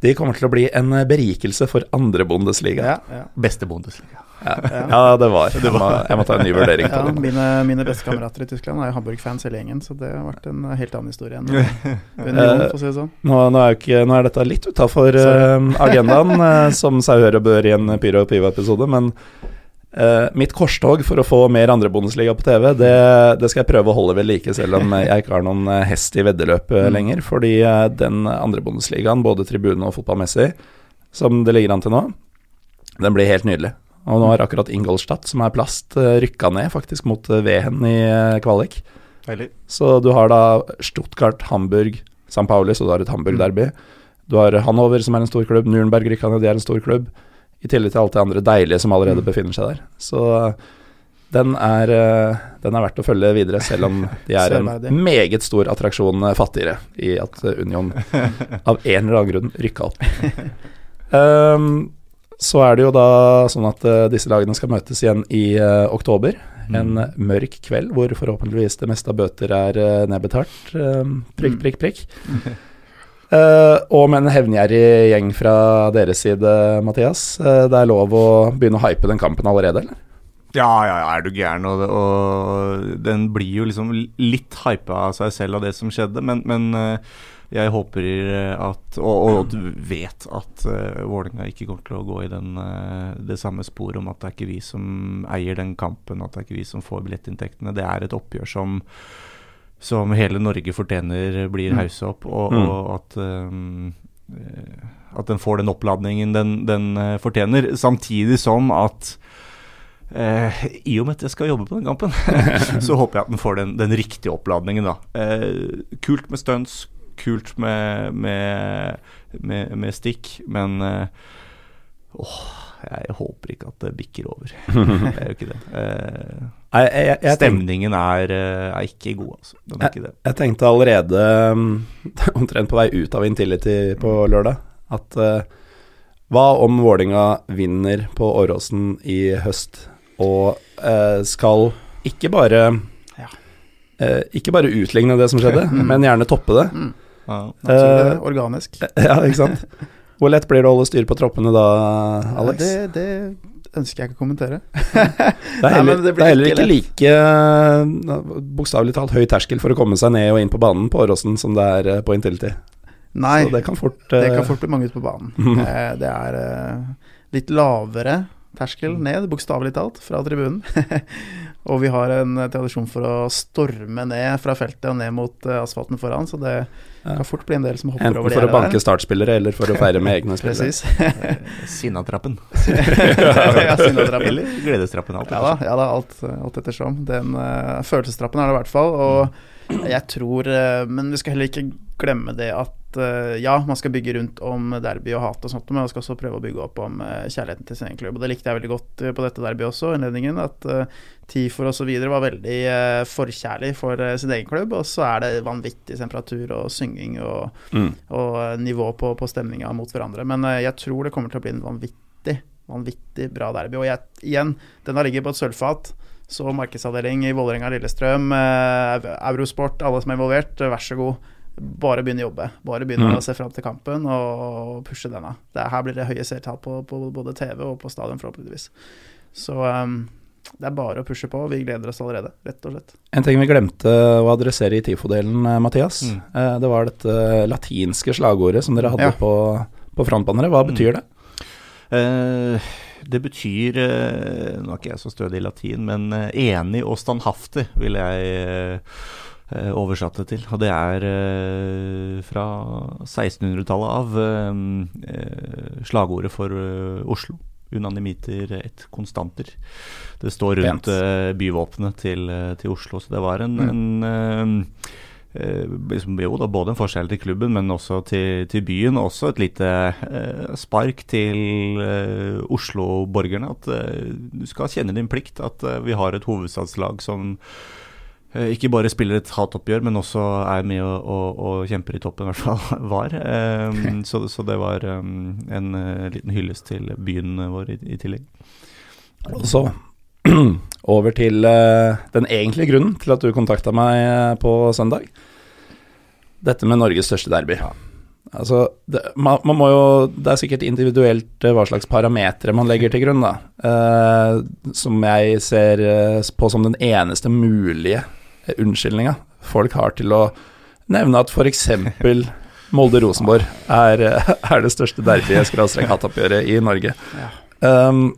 De kommer til å bli en berikelse for andre Bundesliga. Ja, ja. Beste Bundesliga. Ja, ja det var. Jeg må, jeg må ta en ny vurdering på Ja, det. mine, mine beste kamerater i Tyskland er jo Hamburg-fans hele gjengen, så det har vært en helt annen historie enn Union, for å si det sånn. Nå, nå, er, ikke, nå er dette litt utafor agendaen, uh, som seg hør og bør i en Pyro og Piva-episode, men eh, mitt korstog for å få mer andre Bundesliga på TV, det, det skal jeg prøve å holde ved like, selv om jeg ikke har noen eh, hest i veddeløpet lenger. Fordi eh, den andre Bundesligaen, både tribune og fotballmessig, som det ligger an til nå, den blir helt nydelig. Og nå har akkurat Ingolstadt, som er plast, rykka ned faktisk mot eh, Wehen i kvalik. Deilig. Så du har da Stuttgart, Hamburg, St. Pauli, så du har et Hamburg-derby. Du har Hanover, som er en stor klubb. Nürnberg rykka ned, de er en stor klubb. I tillegg til alt det andre deilige som allerede befinner seg der. Så den er, eh, den er verdt å følge videre, selv om de er en meget stor attraksjon eh, fattigere i at eh, Union av en eller annen grunn rykka opp. Um, så er det jo da sånn at eh, disse lagene skal møtes igjen i uh, oktober. En eh, mørk kveld hvor forhåpentligvis det meste av bøter er uh, nedbetalt. Eh, prikk, prikk, prikk. Eh, og med en hevngjerrig gjeng fra deres side, Mathias. Uh, det er lov å begynne å hype den kampen allerede, eller? Ja, ja, ja, er du gæren? Og, og den blir jo liksom litt hypa av seg selv av det som skjedde, men, men uh, jeg håper at Og, og vet at uh, Vålerenga ikke kommer til å gå i den, det samme sporet om at det er ikke vi som eier den kampen, at det er ikke vi som får billettinntektene. Det er et oppgjør som som hele Norge fortjener blir haussa opp, og, Mm. og at um, at den får den oppladningen den, den eh, fortjener. Samtidig som at eh, I og med at jeg skal jobbe på den kampen, så håper jeg at den får den, den riktige oppladningen. da. Eh, kult med stunts, kult med, med, med, med stikk, men åh, jeg håper ikke at det bikker over. det er jo ikke det. Jeg, jeg, jeg, stemningen er, eh, er ikke god, altså. Den er ikke det. jeg tenkte allerede, um, omtrent på vei ut av Intility på lørdag, at uh, hva om Vålinga vinner på Åråsen i høst, og uh, skal ikke bare Ja. uh, ikke bare utligne det som skjedde, men gjerne toppe det. Ja. det organisk. Ja, ikke sant? Hvor lett blir det å holde styr på troppene da, Alex? Det, det ønsker jeg ikke å kommentere. Det er heller, Nei, det det er heller ikke like uh, bokstavelig talt høy terskel for å komme seg ned og inn på banen på Åråsen som det er eh, på Intility. Nei, Så det kan fort, det eh, kan fort bli mange ute på banen. Eh, det er eh, litt lavere terskel ned, bokstavelig talt, fra tribunen. og vi har en eh, tradisjon for å storme ned fra feltet og ned mot eh, asfalten foran, så det Ja. kan fort bli en del som hopper Enten over det for å banke der. startspillere eller for å feire med egne spillere. Precis. Sinnatrappen. ja, syndatrappen. Eller gledestrappen. Alt Ja da, ja da alt, alt ettersom. Den uh, følelsestrappen er det i hvert fall. Og jeg tror uh, Men vi skal heller ikke glemme det at eh, ja, man skal bygge rundt om derby og hat og sånt, men man skal også prøve å bygge opp om eh, kjærligheten til sin egen klubb. Og det likte jeg veldig godt eh, på dette derbyet også, innledningen. At Tifor osv. var veldig forkjærlig for sin egen klubb. Og så er det vanvittig temperatur og synging og, Mm. og nivå på, på stemninga mot hverandre. Men jeg tror det kommer til å bli en vanvittig, vanvittig bra derby. Og jeg, igjen, den har ligget på et sølvfat. Så markedsavdeling i Vålerenga Lillestrøm, Eurosport, alle som er involvert, vær så god. Bare begynne å jobbe. Bare begynne Mm. å se fram til kampen og pushe denne. Det, her blir det høye seertall på, på både TV og på stadion, forhåpentligvis. Så um, det er bare å pushe på. Vi gleder oss allerede, rett og slett. En ting vi glemte å adressere i TIFO-delen, eh, Mathias, Mm. eh, det var dette latinske slagordet som dere hadde Ja. på, på frontbanneret. Hva betyr det? Eh, det betyr eh, Nå er ikke jeg så stødig i latin, men eh, enig og standhaftig vil jeg eh, eh, oversatt det til. Og det er eh, fra 1600-tallet av eh, eh, slagordet for eh, Oslo. Unanimiter et konstanter. Det står rundt eh, byvåpenet til, eh, til Oslo, så det var en, Mm. en eh, eh, liksom, jo da, både en forskjell til klubben, men også til, til byen. Også et lite eh, spark til eh, Oslo-borgerne. At eh, du skal kjenne din plikt. At eh, vi har et hovedstadslag som eh, ikke bare spiller et hatoppgjør, men også er med og, og, og kjemper i toppen, i hvert fall var. Um, så, så det var um, en uh, liten hyllest til byen vår i, i tillegg. Og så over til uh, den egentlige grunnen til at du kontakta meg eh, på søndag. Dette med Norges største derby. Altså, det, man, man må jo Det er sikkert individuelt eh, hva slags parametere man legger til grunn, da. Uh, som jeg ser eh, på som den eneste mulige eh, unnskyldninga folk har til å nevne at f.eks. Molde-Rosenborg er, eh, er det største derbyet-hattoppgjøret i Norge. Um,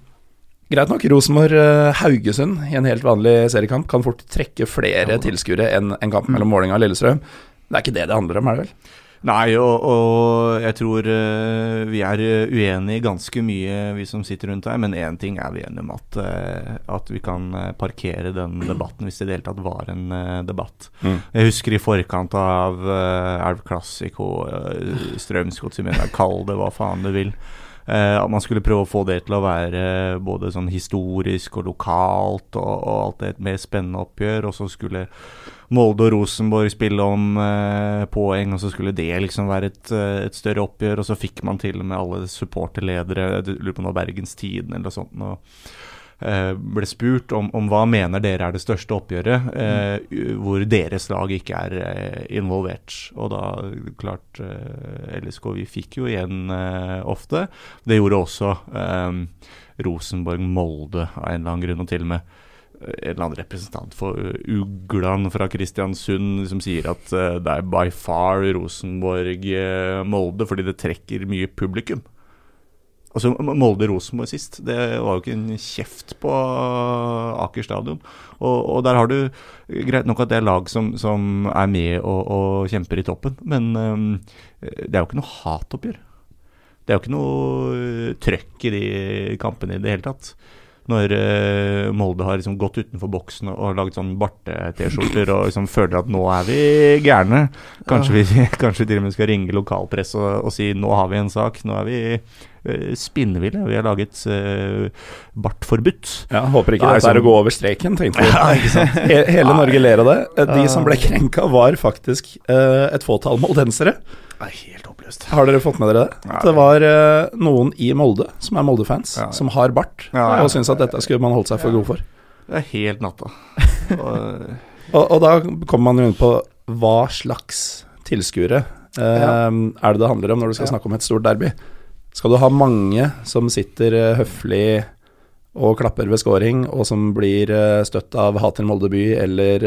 greit nok, Rosenborg-Haugesund i en helt vanlig seriekamp kan fort trekke flere tilskuere enn en kamp mellom Målinga og Lillestrøm. Det er ikke det det handler om, er det vel? Nei, og, og jeg tror uh, vi er uenige ganske mye, vi som sitter rundt her. Men én ting er vi enige om, at, uh, at vi kan parkere den debatten hvis det i det hele tatt var en debatt. Mm. Jeg husker i forkant av Elv Classico, uh, Strømsgods, kall det hva faen du vil. At man skulle prøve å få det til å være både sånn historisk og lokalt og, og alt det et mer spennende oppgjør. Og så skulle Molde og Rosenborg spille om eh, poeng, og så skulle det liksom være et, eh, et, større oppgjør. Og så fikk man til og med alle supporterledere, jeg lurer på om det var Bergens Tidende eller noe sånt. Og, eh, ble spurt om, om, hva mener dere er det største oppgjøret eh, hvor deres lag ikke er eh, involvert. Og da, klart, eh, LSK vi fikk jo igjen ofte. Det gjorde også Rosenborg-Molde av en eller annen grunn, og til og med en eller annen representant for Uglan fra Kristiansund som sier at det er by far Rosenborg-Molde fordi det trekker mye publikum. Altså Molde-Rosenborg sist, det var jo ikke en kjeft på Aker stadion. Og, og, der har du Greit nok at det er lag som, som er med og, og, kjemper i toppen, men um, det er jo ikke noe hatoppgjør. Det er jo ikke noe trøkk i de kampene i det hele tatt når uh, Molde har liksom gått utenfor boksen og, og laget sånn barte-T-skjorter og liksom føler at nå er vi gærne. Kanskje vi, kanskje vi til og med skal ringe lokalpress og, og, si nå har vi en sak. Nå er vi uh, spinnville. Vi har laget uh, bartforbudt. Ja, håper ikke dette er å gå over streken, tenkte vi. Ja, Hele Norge ler av det. De som ble krenka, var faktisk et fåtall moldensere. Helt håpløst. Har dere fått med dere det? Ja, det var uh, noen i Molde som er Molde-fans, ja. som har bart, ja, ja, og syns at dette skulle man holdt seg for god for. Det er helt natta. og, og, og, da kommer man jo inn på hva slags tilskuere uh, er det det handler om når du skal snakke om et stort derby. Skal du ha mange som sitter uh, høflig og klapper ved scoring, og som blir støtt av Hater til Molde by eller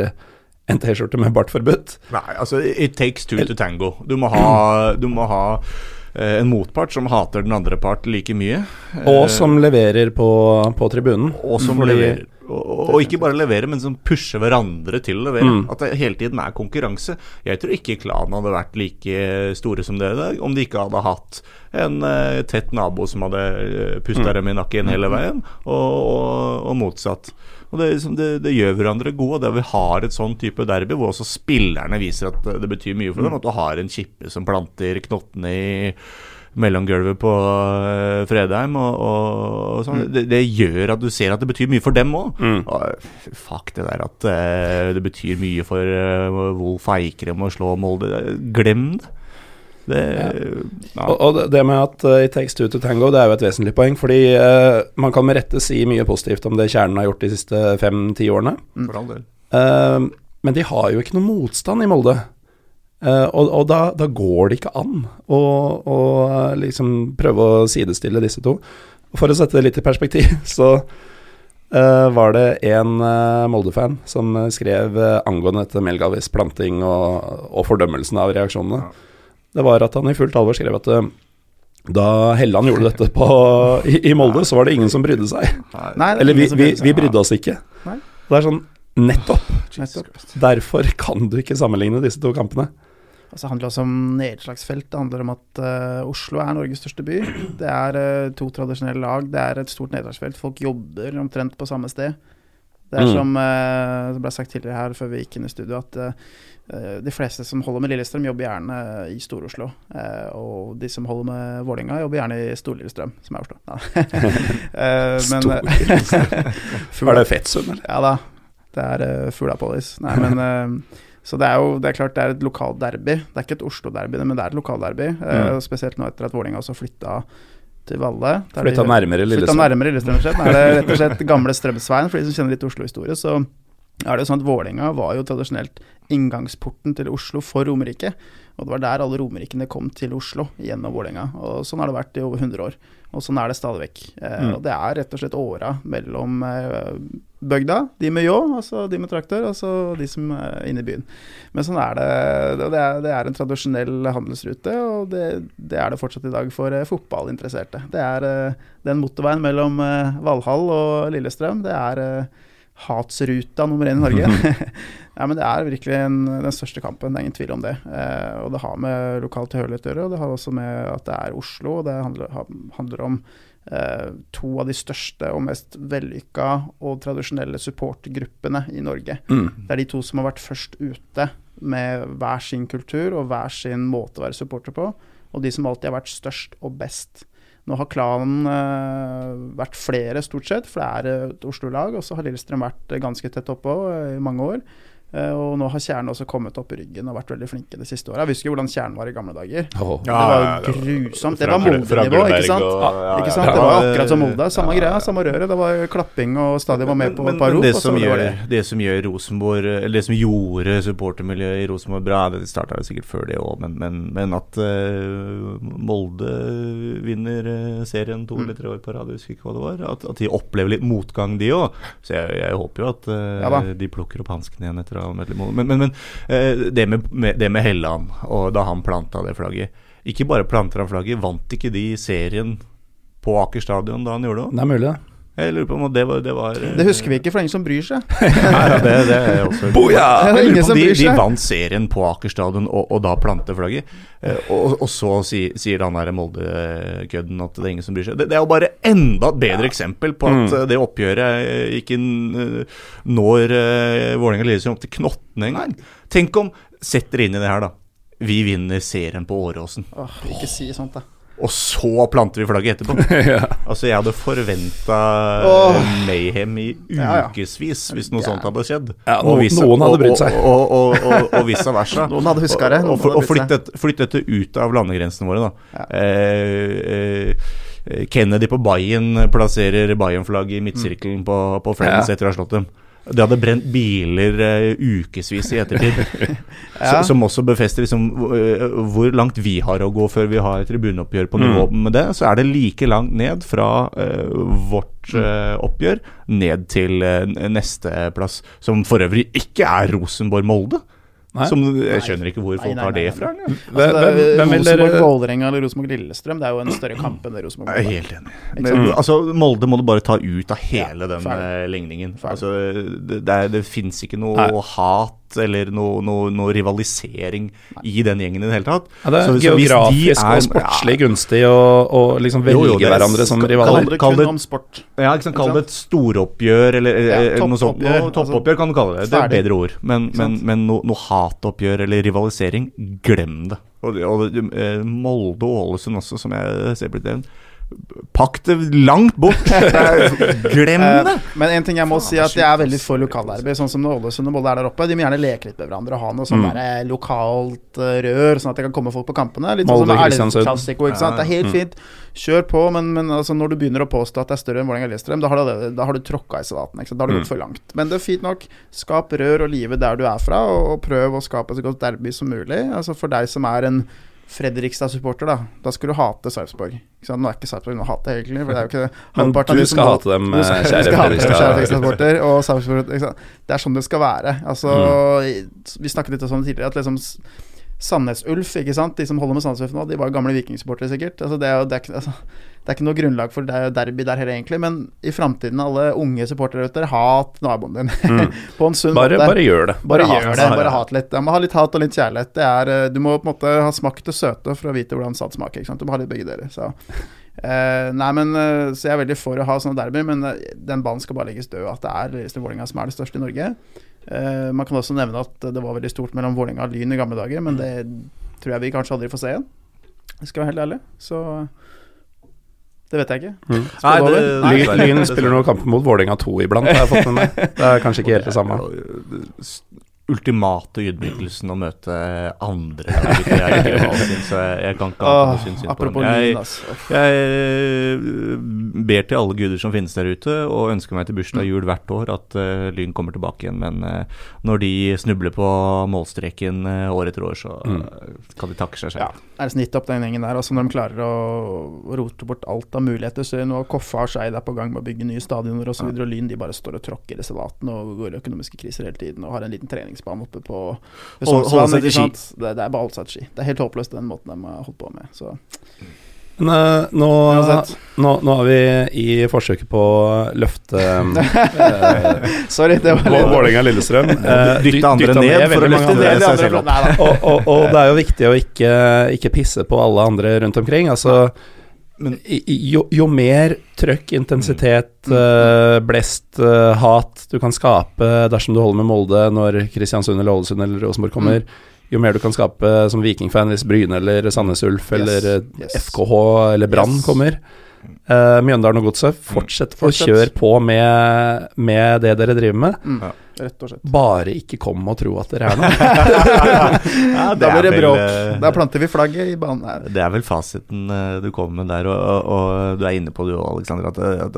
en T-skjorte med bartforbud. Nei, altså it takes two to tango. Du må ha, du må ha eh, en motpart som hater den andre part like mye. Og eh, som leverer på, på tribunen. Og som leverer. Og, og, ikke bare levere, men som pusher hverandre til å levere. Mm. At det hele tiden er konkurranse. Jeg tror ikke klanen hadde vært like store som det i dag om de ikke hadde hatt en uh, tett nabo som hadde pusta mm. dem i nakken hele veien, og, og, og motsatt. Og det, liksom, det, det, gjør hverandre gode. Det vi har et sånn type derby hvor også spillerne viser at det betyr mye for dem. At du har en kippe som planter knottene i mellomgulvet på uh, Fredheim. Og, og, og sånn. Mm. Det, det, gjør at du ser at det betyr mye for dem òg. Mm. Fuck det der at uh, det betyr mye for uh, Wolf Eikrem å slå Molde. Glem det. Det, ja. Og, og, det med at uh, it takes two to tango, det er jo et vesentlig poeng. Fordi uh, man kan med rette si mye positivt om det Kjernen har gjort de siste fem-ti årene. Mm. For all del. Uh, men de har jo ikke noe motstand i Molde. og, og da, da, går det ikke an å, å liksom prøve å sidestille disse to. For å sette det litt i perspektiv, så var det en Molde-fan som skrev angående dette Melgavis planting og, og fordømmelsen av reaksjonene. Ja det var at han i fullt alvor skrev at uh, da Helland gjorde dette på, i, i, Molde, så var det ingen som brydde seg. Nei, Eller vi, vi, vi, brydde oss ikke. Nei. Det er sånn nettopp. nettopp. Derfor kan du ikke sammenligne disse to kampene. Altså, det handler også om nedslagsfelt. Det handler om at uh, Oslo er Norges største by. Det er uh, to tradisjonelle lag. Det er et stort nedslagsfelt. Folk jobber omtrent på samme sted. Det er mm. som uh, det ble sagt tidligere her før vi gikk inn i studio, at uh, de fleste som holder med Lillestrøm, jobber gjerne i Stor-Oslo. Uh, og de som holder med Vålerenga, jobber gjerne i Stor-Lillestrøm, som er Oslo. Ja. men Er det Fetsund, eller? Ja da. Det er uh, Fuglapolis. Nei, men så det er jo det er klart det er et lokalt derby. Det er ikke et Oslo-derby, men det er et lokalderby. Mm. spesielt nå etter at Vålerenga også flytta til Valle. Flytta nærmere Lillestrøm? Flytta nærmere Lillestrøm, det rett og slett gamle Strømsveien, for de som kjenner litt Oslo-historie, så er det jo sånn at Vålerenga var jo tradisjonelt inngangsporten til Oslo for Romerike. Og det var der alle romerikene kom til Oslo, gjennom Vålerenga. Og sånn har det vært i over 100 år. Og sånn er det stadig vekk. Eh, Mm. Og det er rett og slett åra mellom eh, bygda, de med ljå, altså de med traktor, og så de som er inne i byen. Men sånn er det. Det er, det er en tradisjonell handelsrute, og det, det er det fortsatt i dag for eh, fotballinteresserte. Det er eh, den motorveien mellom eh, Valhall og Lillestrøm. Det er eh, hatsruta nummer én i Norge. Nei, men det er virkelig en, den største kampen, det er ingen tvil om det. Eh, og det har med lokal tilhørighet å gjøre, og det har også med at det er Oslo. og Det handler, handler om eh, to av de største og mest vellykka og tradisjonelle supportgruppene i Norge. Mm. Det er de to som har vært først ute med hver sin kultur og hver sin måte å være supporter på, og de som alltid har vært størst og best. Nå har klanen uh, vært flere, stort sett, for det er et Oslo-lag. Og så har Lillestrøm vært eh, ganske tett oppå uh, i mange år. Eh, og nå har Kjernen også kommet opp i ryggen og vært veldig flinke de siste åra. Jeg husker jo hvordan Kjernen var i gamle dager. Åh. det var jo grusomt. Det var Molde-nivå, ikke sant? ikke sant? Det var akkurat som Molde. Samme greia, samme røret. Det var klapping, og stadion var med på et par rop. det, og som gjør, det. det som gjør Rosenborg Eller det som gjorde supportermiljøet i Rosenborg bra, det starta sikkert før det òg, men, men, men at uh, Molde vinner eh, serien to Mm. eller tre år på rad, jeg husker ikke hva det var. At, at de opplever litt motgang, de òg. Så jeg, jeg håper jo at uh, Ja de plukker opp hansken igjen etter å Men, men, men eh, det, med, med, det med Helland, og da han planta det flagget Ikke bare planter han flagget, vant ikke de serien på Aker stadion da han gjorde det? Det er mulig, det. Jeg lurer på om det var Det, var, eh, Det husker vi ikke, for det er ingen som bryr seg. Nei, ja, det, det er også Boja! Jeg lurer på de, de vant serien på Aker stadion og, og da plante flagget. Eh, og, og så sier, sier han derre Molde-kødden at det er ingen som bryr seg. Det, det er jo bare enda et bedre eksempel på at mm. det oppgjøret eh, ikke eh, når uh, Vålerenga-Lillestrøm opp til knottene engang. Tenk om Sett dere inn i det her, da. Vi vinner serien på Åråsen. Åh, ikke si sånt, da. Og så planter vi flagget etterpå. ja. Altså, jeg hadde forventa oh. mayhem i Ja, ja. ukevis hvis noe sånt hadde skjedd. Ja, Og no- vice- noen hadde brydd seg. Og, og, og, og, vice versa. Noen hadde huska det. Og, og, flytt, dette, ut av landegrensene våre, da. Ja. Eh, eh, Kennedy på Bayern plasserer Bayern-flagg i midtsirkelen på, på Friends Ja. etter å ha slått dem. Det hadde brent biler uh, ukevis i ettertid. Ja. Så, som også befester liksom, eh, hvor langt vi har å gå før vi har et tribuneoppgjør på nivå med det. Så er det like langt ned fra uh, vårt uh, oppgjør ned til neste plass, som for øvrig ikke er Rosenborg-Molde. Nei. Som Jeg skjønner ikke hvor folk har det fra. Rosenborg-Vålerenga eller Rosenborg-Lillestrøm, det er jo en større kamp enn det Jeg er helt enig. Men, altså, Molde må du bare ta ut av hele Ja, den eh, ligningen. Altså, det, det, det fins ikke noe Nei. hat eller noe, noe, noe rivalisering i den gjengen i det hele tatt. ja, Det er Så- så geografisk er- og sportslig gunstig å liksom velge Jo, jo, er- hverandre som Det rivaler. Kall kun det- om sport. Ja, ikke sant, Kall det et storoppgjør eller, Ja, eller noe sånt. Noe, toppoppgjør kan du kalle det. Det er et bedre ord. Men, men, men noe, noe hatoppgjør eller rivalisering, glem det. Og, og eh, Molde og Ålesund også, som jeg ser blitt nevnt. Pakk det langt bort! Glem det! Eh, Men en ting jeg må si at jeg er veldig for lokalderby. Sånn som når Ålesund og Molde er der oppe. De må gjerne leke litt med hverandre og ha noe sånn Mm. der, eh, lokalt eh, rør, sånn at det kan komme folk på kampene. Litt sånn som. Elv-klassiko, ikke sant. Det er helt fint. Kjør på, men, men altså, når du begynner å påstå at det er større enn Vålerenga Lillestrøm, da har du, da har du tråkka i salaten. Ikke sant? Da har du gått for langt. Men det er fint nok. Skap rør og live der du er fra, og, og prøv å skape et så godt derby som mulig. Altså For deg som er en Fredrikstad-supporter, da. Da skulle du hate Sarpsborg. Nå er ikke Sarpsborg noe å hate, egentlig. For det er jo ikke Men du skal hate dem, skal- eh, kjære dem, Fredrikstad. Fredrikstad-supporter og Sarpsborg. Det er sånn det skal være. Altså, Vi snakket litt om det tidligere, at liksom Sandnes-Ulf, ikke sant. De som holder med Sandnes-Ulf nå, de var gamle vikingsupportere, sikkert. Altså, det, er jo, det, er altså, det er ikke noe grunnlag for er derby der heller, egentlig. Men i framtiden, alle unge supportere ute, hat naboen din. på en sunn Bare, måte. bare gjør det. Bare bare gjør det. Bare hat litt. Jeg må ha litt hat og litt kjærlighet. Det er, eh, du må på en måte ha smakt det søte for å vite hvordan salt smaker. Ikke sant? Du må ha litt begge deler. Så. Eh, nei, men eh, Så jeg er veldig for å ha sånne derby, men eh, den ballen skal bare legges død. At det er Lillestrøm Vålerenga som er det største i Norge. Eh, man kan også nevne at det var veldig stort mellom Vålerenga og Lyn i gamle dager, men det tror jeg vi kanskje aldri får se igjen. Jeg skal være helt ærlig. Så det vet jeg ikke. Nei, Skal det det- over? Lyn, Lyn spiller noen kamper mot Vålerenga 2 iblant, har jeg fått med meg. Det er kanskje ikke helt det samme. Ultimate ydmykelsen å møte andre. Jeg, jeg, så jeg, jeg kan ikke annet enn å synd på dem. Jeg, altså. jeg eh, ber til alle guder som finnes der ute, og ønsker meg til bursdag jul hvert år at uh, Lyn kommer tilbake igjen. Men uh, når de snubler på målstreken uh, år etter år, så eh, kan de takke seg selv. Ja, er snitt opp den gjengen der. Altså når de klarer å rote bort alt av muligheter. Så nå Koffa og Skeid er på gang med å bygge nye stadioner osv. Og Lyn de bare står og tråkker i salaten og går i økonomiske kriser hele tiden. Og har en liten treningsbane oppe på ved Hold- holde Sognsvann, seg til ikke sant? Det, det er bare til ski. Det er helt håpløst den måten de har holdt på med. Så Men eh, nå, nå, nå er vi i forsøket på å løfte eh, sorry, det var litt Vålerenga-Lillestrøm. Eh, Dytte andre ned for å løfte andre. det seg selv opp. Og, og, og det er jo viktig å ikke, ikke pisse på alle andre rundt omkring. Altså, Men- jo, jo mer trøkk, intensitet, Mm. eh, blest, uh, hat du kan skape dersom du holder med Molde når Kristiansund eller Ålesund eller Rosenborg kommer, Mm. jo mer du kan skape som Vikingfan hvis Bryne eller Sandnes Ulf eller eh, yes. FKH eller Brann Yes. kommer. Eh, Mjøndalen og Godset, fortsett, Fortsett. å kjøre på med, med det dere driver med. Mm, Ja. rett og slett. Bare ikke kom og tro at dere er noe. Ja, Da blir det bråk. eh, Da planter vi flagget i banen her. Det er vel fasiten eh, du kommer med der, og, og, og du er inne på det jo, Alexander, at, at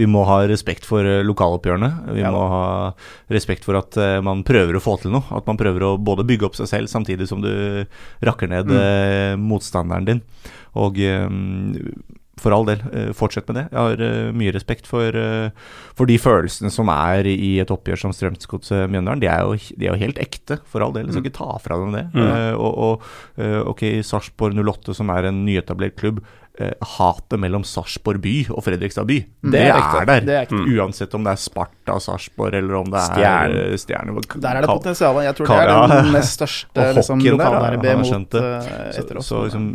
vi må ha respekt for lokaloppgjørene. Vi Ja må ha respekt for at man prøver å få til noe. At man prøver å både bygge opp seg selv samtidig som du rakker ned Mm. motstanderen din. Og eh, for all del, eh, fortsett med det. Jeg har eh, mye respekt for, eh, for de følelsene som er i et oppgjør som Strømsgodset Mjøndalen. De er, jo, de er jo helt ekte, for all del. Jeg skal ikke ta fra dem det. Mm. Og, og ok, Sarpsborg 08, som er en nyetablert klubb. Eh, hatet mellom Sarpsborg by og Fredrikstad by. Mm. Det, Det er er, der. Det er. Uansett om det er Sparta Sarpsborg, eller om det er Stjerne. eh. Der er det potensial. Jeg tror det er den nest største liksom, hockeyen der, lokalderby har mot eh, etter oss. så liksom,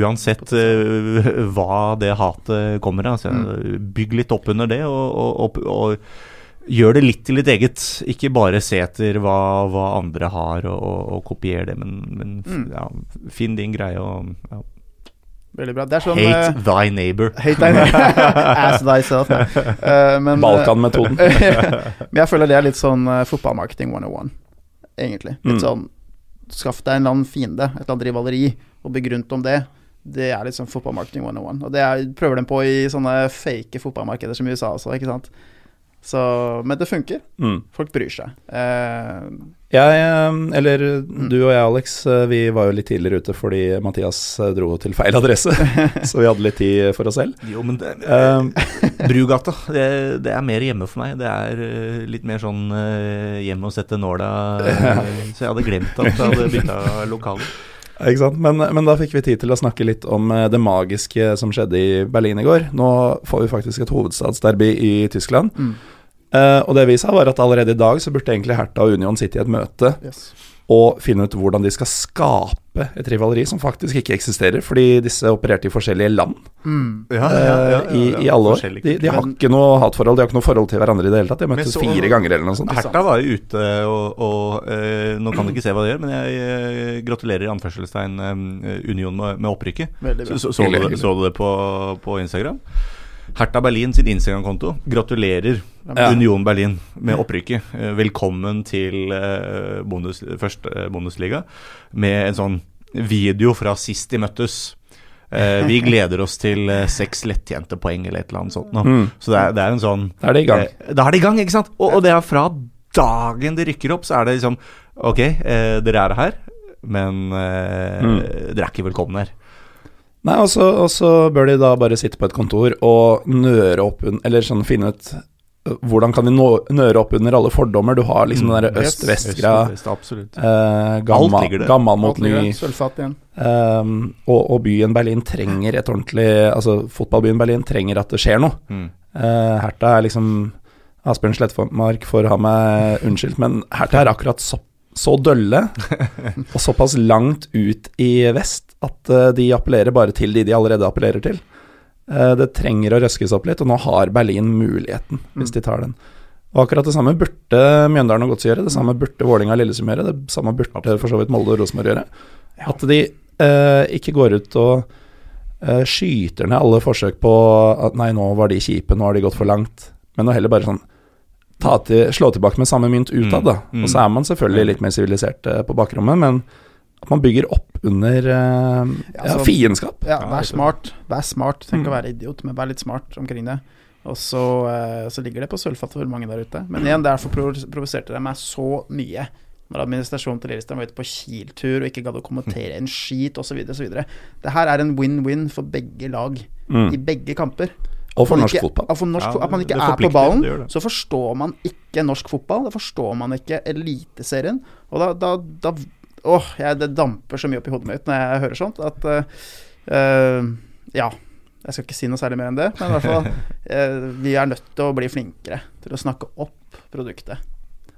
uansett uh, hva det hatet kommer av, altså, Mm. bygg litt opp under det, og, og, og, og gjør det litt til ditt eget. Ikke bare se etter hva, hva andre har, og, og, og kopier det, men, men Mm. ja, finn din greie, og ja. Veldig bra. Det er sånn hate uh, thy neighbor. Hate deg Ass thyself. Uh, Balkan-metoden. men jeg føler det er litt sånn uh, fotballmarketing 101, egentlig. Litt Mm. sånn Skaff deg en eller annen fiende, et eller annet rivaleri, og bygg rundt om det. Det er litt sånn fotballmarketing 101. Og det er, prøver de på i sånne fake fotballmarkeder som i USA også, ikke sant. Så, men det funker. Mm. Folk bryr seg. Eh, Jeg, eh, eller du og jeg, Alex, eh, vi var jo litt tidligere ute fordi Mathias eh, dro til feil adresse. så vi hadde litt tid for oss selv. Jo, men det, Eh, Brugata, det, det er mer hjemme for meg. Det er eh, litt mer sånn hjemme og sette nåla eh, Så jeg hadde glemt at jeg hadde bytta lokale. Ikke sant? Men, men da fikk vi tid til å snakke litt om eh, det magiske som skjedde i Berlin i går. Nå får vi faktisk et hovedstadsderby i Tyskland. Mm. Eh, og det vi sa, var at allerede i dag så burde egentlig Hertha og Union sitte i et møte yes. og finne ut hvordan de skal skape et rivaleri som faktisk ikke eksisterer, fordi disse opererte i forskjellige land Mm. Ja, eh, i, i alle år. De, de har Men- ikke noe hatforhold, de har ikke noe forhold til hverandre i det hele tatt. De har møttes så- fire ganger eller noe sånt. Hertha var jo ute og, og eh, Nå kan du ikke se hva de gjør, men jeg gratulerer i anførselstegn eh, Union med, med opprykket. Så, så, så, du, så du det på, på Instagram? Hertha Berlin sin Instagram-konto gratulerer Ja. Union Berlin med opprykket. Eh, Velkommen til bonus, første bonusliga Bundesliga med en sånn video fra sist de møttes. Eh, vi gleder oss til eh, seks lettjente poeng eller et eller annet sånt. Mm. Så det er, det er en sånn Da er det i gang. Eh, Da er det i gang, ikke sant? Og, og det er fra dagen de rykker opp, så er det liksom Ok, eh, dere er her, men eh, Mm. dere er ikke velkomne her. Nei, og så, og så bør de da bare sitte på et kontor og nøre opp Eller sånn finne ut hvordan kan vi nå, nøre opp under alle fordommer. Du har liksom den der øst-vest-greia. Øst øst. Eh, gammel, gammal mot ny. Um, og, og byen Berlin trenger et ordentlig Altså fotballbyen Berlin trenger at det skjer noe. Mm. Uh, Hertha er liksom Asbjørn Slettmark får ha meg unnskyldt, men Hertha er akkurat så, så dølle og såpass langt ut i vest at eh, de appellerer bare til de de allerede appellerer til. Eh, det trenger å røskes opp litt, og nå har Berlin muligheten, hvis de tar den. Og akkurat det samme burde Mjøndalen og Godset gjøre, det samme burde Vålinga og Lillesund gjøre, det samme burde for så vidt Molde og Rosenborg gjøre. At de eh, ikke går ut og eh, skyter ned alle forsøk på at nei, nå var de kjipe, nå har de gått for langt. Men å heller bare sånn ta til, slå tilbake med samme mynt utad, Mm, da. mm. Og så er man selvfølgelig litt mer sivilisert eh, på bakrommet, men at man bygger opp under uh, ja, så- fiendskap. Ja, vær smart. Vær smart. Tenk Mm. å være idiot, men vær litt smart omkring det. Og så, uh, så ligger det på sølvfatet for mange der ute. Men igjen, derfor provoserte de meg så mye. Når administrasjonen til Lillestrøm var ute på Kiel-tur og ikke gadd å kommentere en skit osv. osv. Det her er en win-win for begge lag i Mm. begge kamper. Og for norsk ikke- fotball. For norsk, Ja, at man ikke er på ballen, det det. så forstår man ikke norsk fotball. Da forstår man ikke Eliteserien. Og da, da, da Åh, jeg, det damper så mye opp i hodet mitt når jeg hører sånt, at eh, Ja. Jeg skal ikke si noe særlig mer enn det, men i hvert fall uh, Vi er nødt til å bli flinkere til å snakke opp produktet.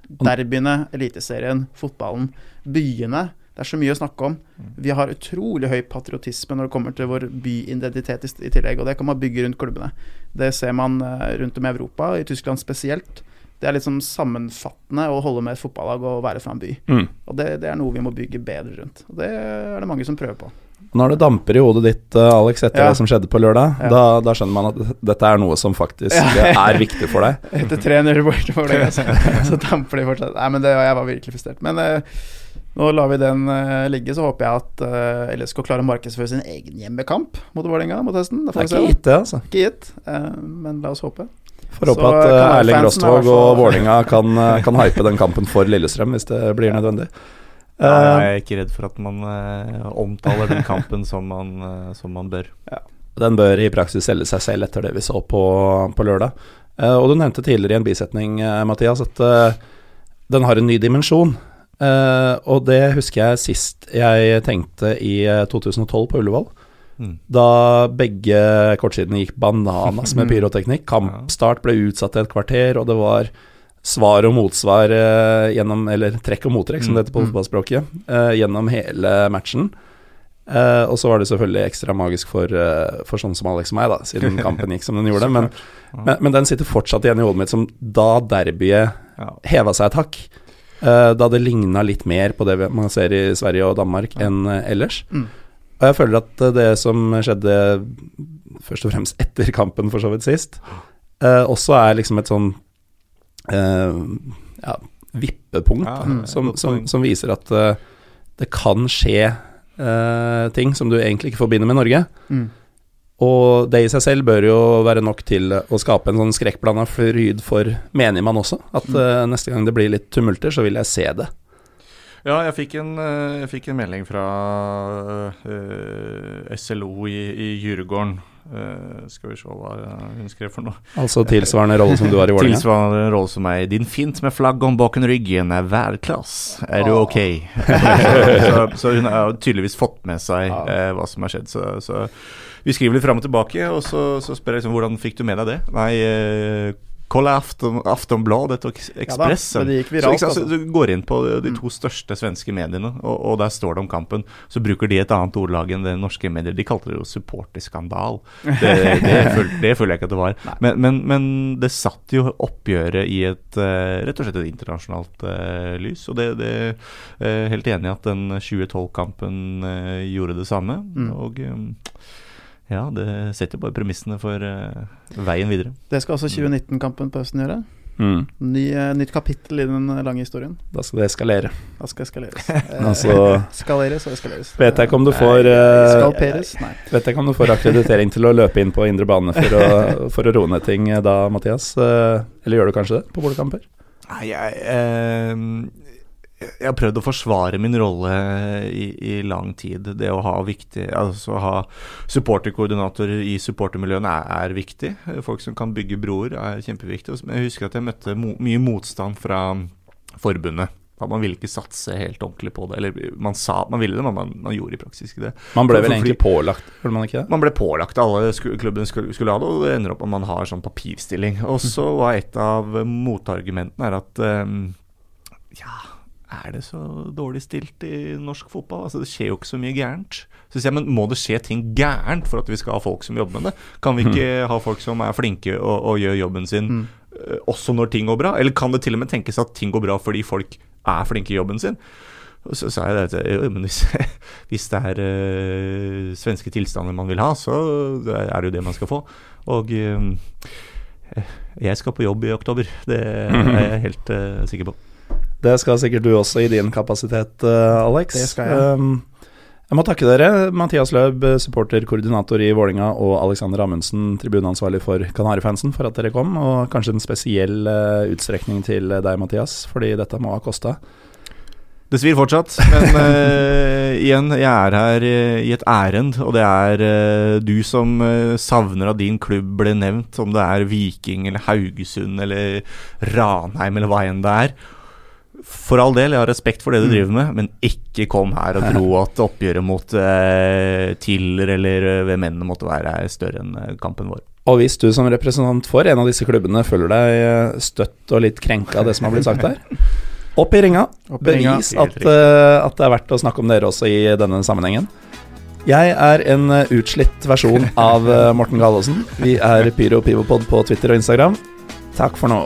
Derbyene, Eliteserien, fotballen, byene. Det er så mye å snakke om. Vi har utrolig høy patriotisme når det kommer til vår byidentitet i, tillegg, og det kan man bygge rundt klubbene. Det ser man rundt om i Europa, i Tyskland spesielt. Det er liksom sammenfattende å holde med et fotballag og være fra en by. Mm. Og det, det er noe vi må bygge bedre rundt. Og det er det mange som prøver på. Når det damper i hodet ditt, eh, Alex, etter Ja. det som skjedde på lørdag, Ja. da, da skjønner man at dette er noe som faktisk ja. er viktig for deg. Etter 3-0 borte for deg, altså. så damper de fortsatt. Nei, men det, jeg var virkelig frustrert. Men uh, nå lar vi den uh, ligge, så håper jeg at uh, LSK klarer å markedsføre sin egen hjemmekamp mot Vålerenga mot høsten. Det Det er ikke gitt, det, altså. Ikke gitt, uh, men la oss håpe. Får håpe at eh, Erling er Rostvåg og Vålinga kan, eh, kan hype den kampen for Lillestrøm hvis det blir nødvendig. Ja, Eh, jeg er ikke redd for at man omtaler den kampen som man, som man bør. Den bør i praksis selge seg selv etter det vi så på, på lørdag. Eh, og du nevnte tidligere i en bisetning, Mathias, at den har en ny dimensjon. Eh, og det husker jeg sist jeg tenkte i eh, 2012 på Ullevål. Mm. Da begge kortsidene gikk bananas med pyroteknikk. Kampstart ble utsatt til et kvarter, og det var svar og motsvar eh, gjennom Eller trekk og mottrekk, som det heter på Mm. fotballspråket, eh, gjennom hele matchen. Uh, og så var det selvfølgelig ekstra magisk for, uh, for sånne som Alex og meg, da, siden kampen gikk som den gjorde. Men, men, men den sitter fortsatt igjen i hodet mitt som da derbyet Ja. heva seg et hakk. Uh, da det ligna litt mer på det man ser i Sverige og Danmark enn eh, ellers. Mm. Og jeg føler at eh, det som skjedde først og fremst etter kampen, for så vidt sist, eh, også er liksom et sånn eh, ja, vippepunkt Ja, et som, som, som viser at eh, det kan skje eh, ting som du egentlig ikke forbinder med Norge. Mm. Og det i seg selv bør jo være nok til å skape en sånn skrekkblanda fryd for menigmann også. At eh, neste gang det blir litt tumulter, så vil jeg se det. Ja, jeg fikk en, eh, jeg fikk en melding fra uh, SLO i, i Djurgården. Uh, skal vi se hva hun skrev for noe. Altså tilsvarende rolle som du har i Vålerenga. Tilsvarende rolle som meg. Din fint med flagg om baken ryggen er verdklass. Er du ok? så, så hun har tydeligvis fått med seg uh, hva som har skjedd. Så, så vi skriver litt fram og tilbake, og så, så spør jeg liksom hvordan fikk du med deg det? Nei, eh, Kolla Afton, Aftonbladet og Expressen. men det gikk så, viralt, så altså. du går inn på de to største svenske mediene, og, og der står det om kampen. Så bruker de et annet ordlag enn det norske medier. De kalte det jo supporterskandal. Det, det, føl, det føler jeg ikke at det var. Men, men, men det satt jo oppgjøret i et eh, rett og slett et internasjonalt uh, lys. Og det, det eh, Helt enig i at den 2012-kampen uh, gjorde det samme. Mm. Og eh, ja, det setter bare premissene for eh, veien videre. Det skal også 2019-kampen på høsten gjøre. Mm. Ny, eh, nytt kapittel i den lange historien. Da skal det eskalere. Da skal eskaleres. Eh, Altså Skaleres og eskaleres. vet jeg ikke om du får nei, Nei. Vet jeg ikke om du får akkreditering til å løpe inn på indre bane for å, for å roe ned ting eh, da, Mathias? Eh, Eller gjør du kanskje det på boligkamper? Nei, jeg, eh, jeg har prøvd å forsvare min rolle i, i lang tid. Det å ha viktig Altså ha supporterkoordinatorer i supportermiljøene er, er viktig. Folk som kan bygge broer, er kjempeviktig. Jeg husker at jeg møtte mo mye motstand fra forbundet. Man ville ikke satse helt ordentlig på det. Eller man sa at man ville det, men man, man gjorde i praksis ikke det. Man ble vel egentlig pålagt, føler man ikke det? Man ble pålagt, alle klubbene skulle, skulle ha det, og det ender opp at man har sånn papirstilling. Og så var et av motargumentene er at um, ja, er det så dårlig stilt i norsk fotball? Altså Det skjer jo ikke så mye gærent. Så sier jeg, men Må det skje ting gærent for at vi skal ha folk som jobber med det? Kan vi ikke ha folk som er flinke og, og gjør jobben sin mm. også når ting går bra? Eller kan det til og med tenkes at ting går bra fordi folk er flinke i jobben sin? Og så sa jeg det at men hvis, hvis det er øh, svenske tilstander man vil ha, så er det jo det man skal få. Og øh, Jeg skal på jobb i oktober. Det er jeg helt øh, sikker på. Det skal sikkert du også i din kapasitet, uh, Alex. Det skal jeg. Um, jeg må takke dere, Mathias Løb, supporterkoordinator i Vålinga, og Alexander Amundsen, tribuneansvarlig for Kanarifansen, for at dere kom. Og kanskje en spesiell uh, utstrekning til deg, Mathias, fordi dette må ha kosta. Det svir fortsatt, men uh, igjen, jeg er her uh, i et ærend, og det er uh, du som savner at din klubb ble nevnt, om det er Viking eller Haugesund eller Ranheim eller hva enn det er. For all del, jeg har respekt for det du mm. driver med, men ikke kom her og tro at oppgjøret mot Tiller eller hvem enn det måtte være, er større enn kampen vår. Og hvis du som representant for en av disse klubbene føler deg støtt og litt krenka av det som har blitt sagt her opp i ringa. Opp i Bevis ringa. At, uh, at, det er verdt å snakke om dere også i denne sammenhengen. Jeg er en utslitt versjon av Morten Galaasen. Vi er Pyro Pivopod på Twitter og Instagram. Takk for nå.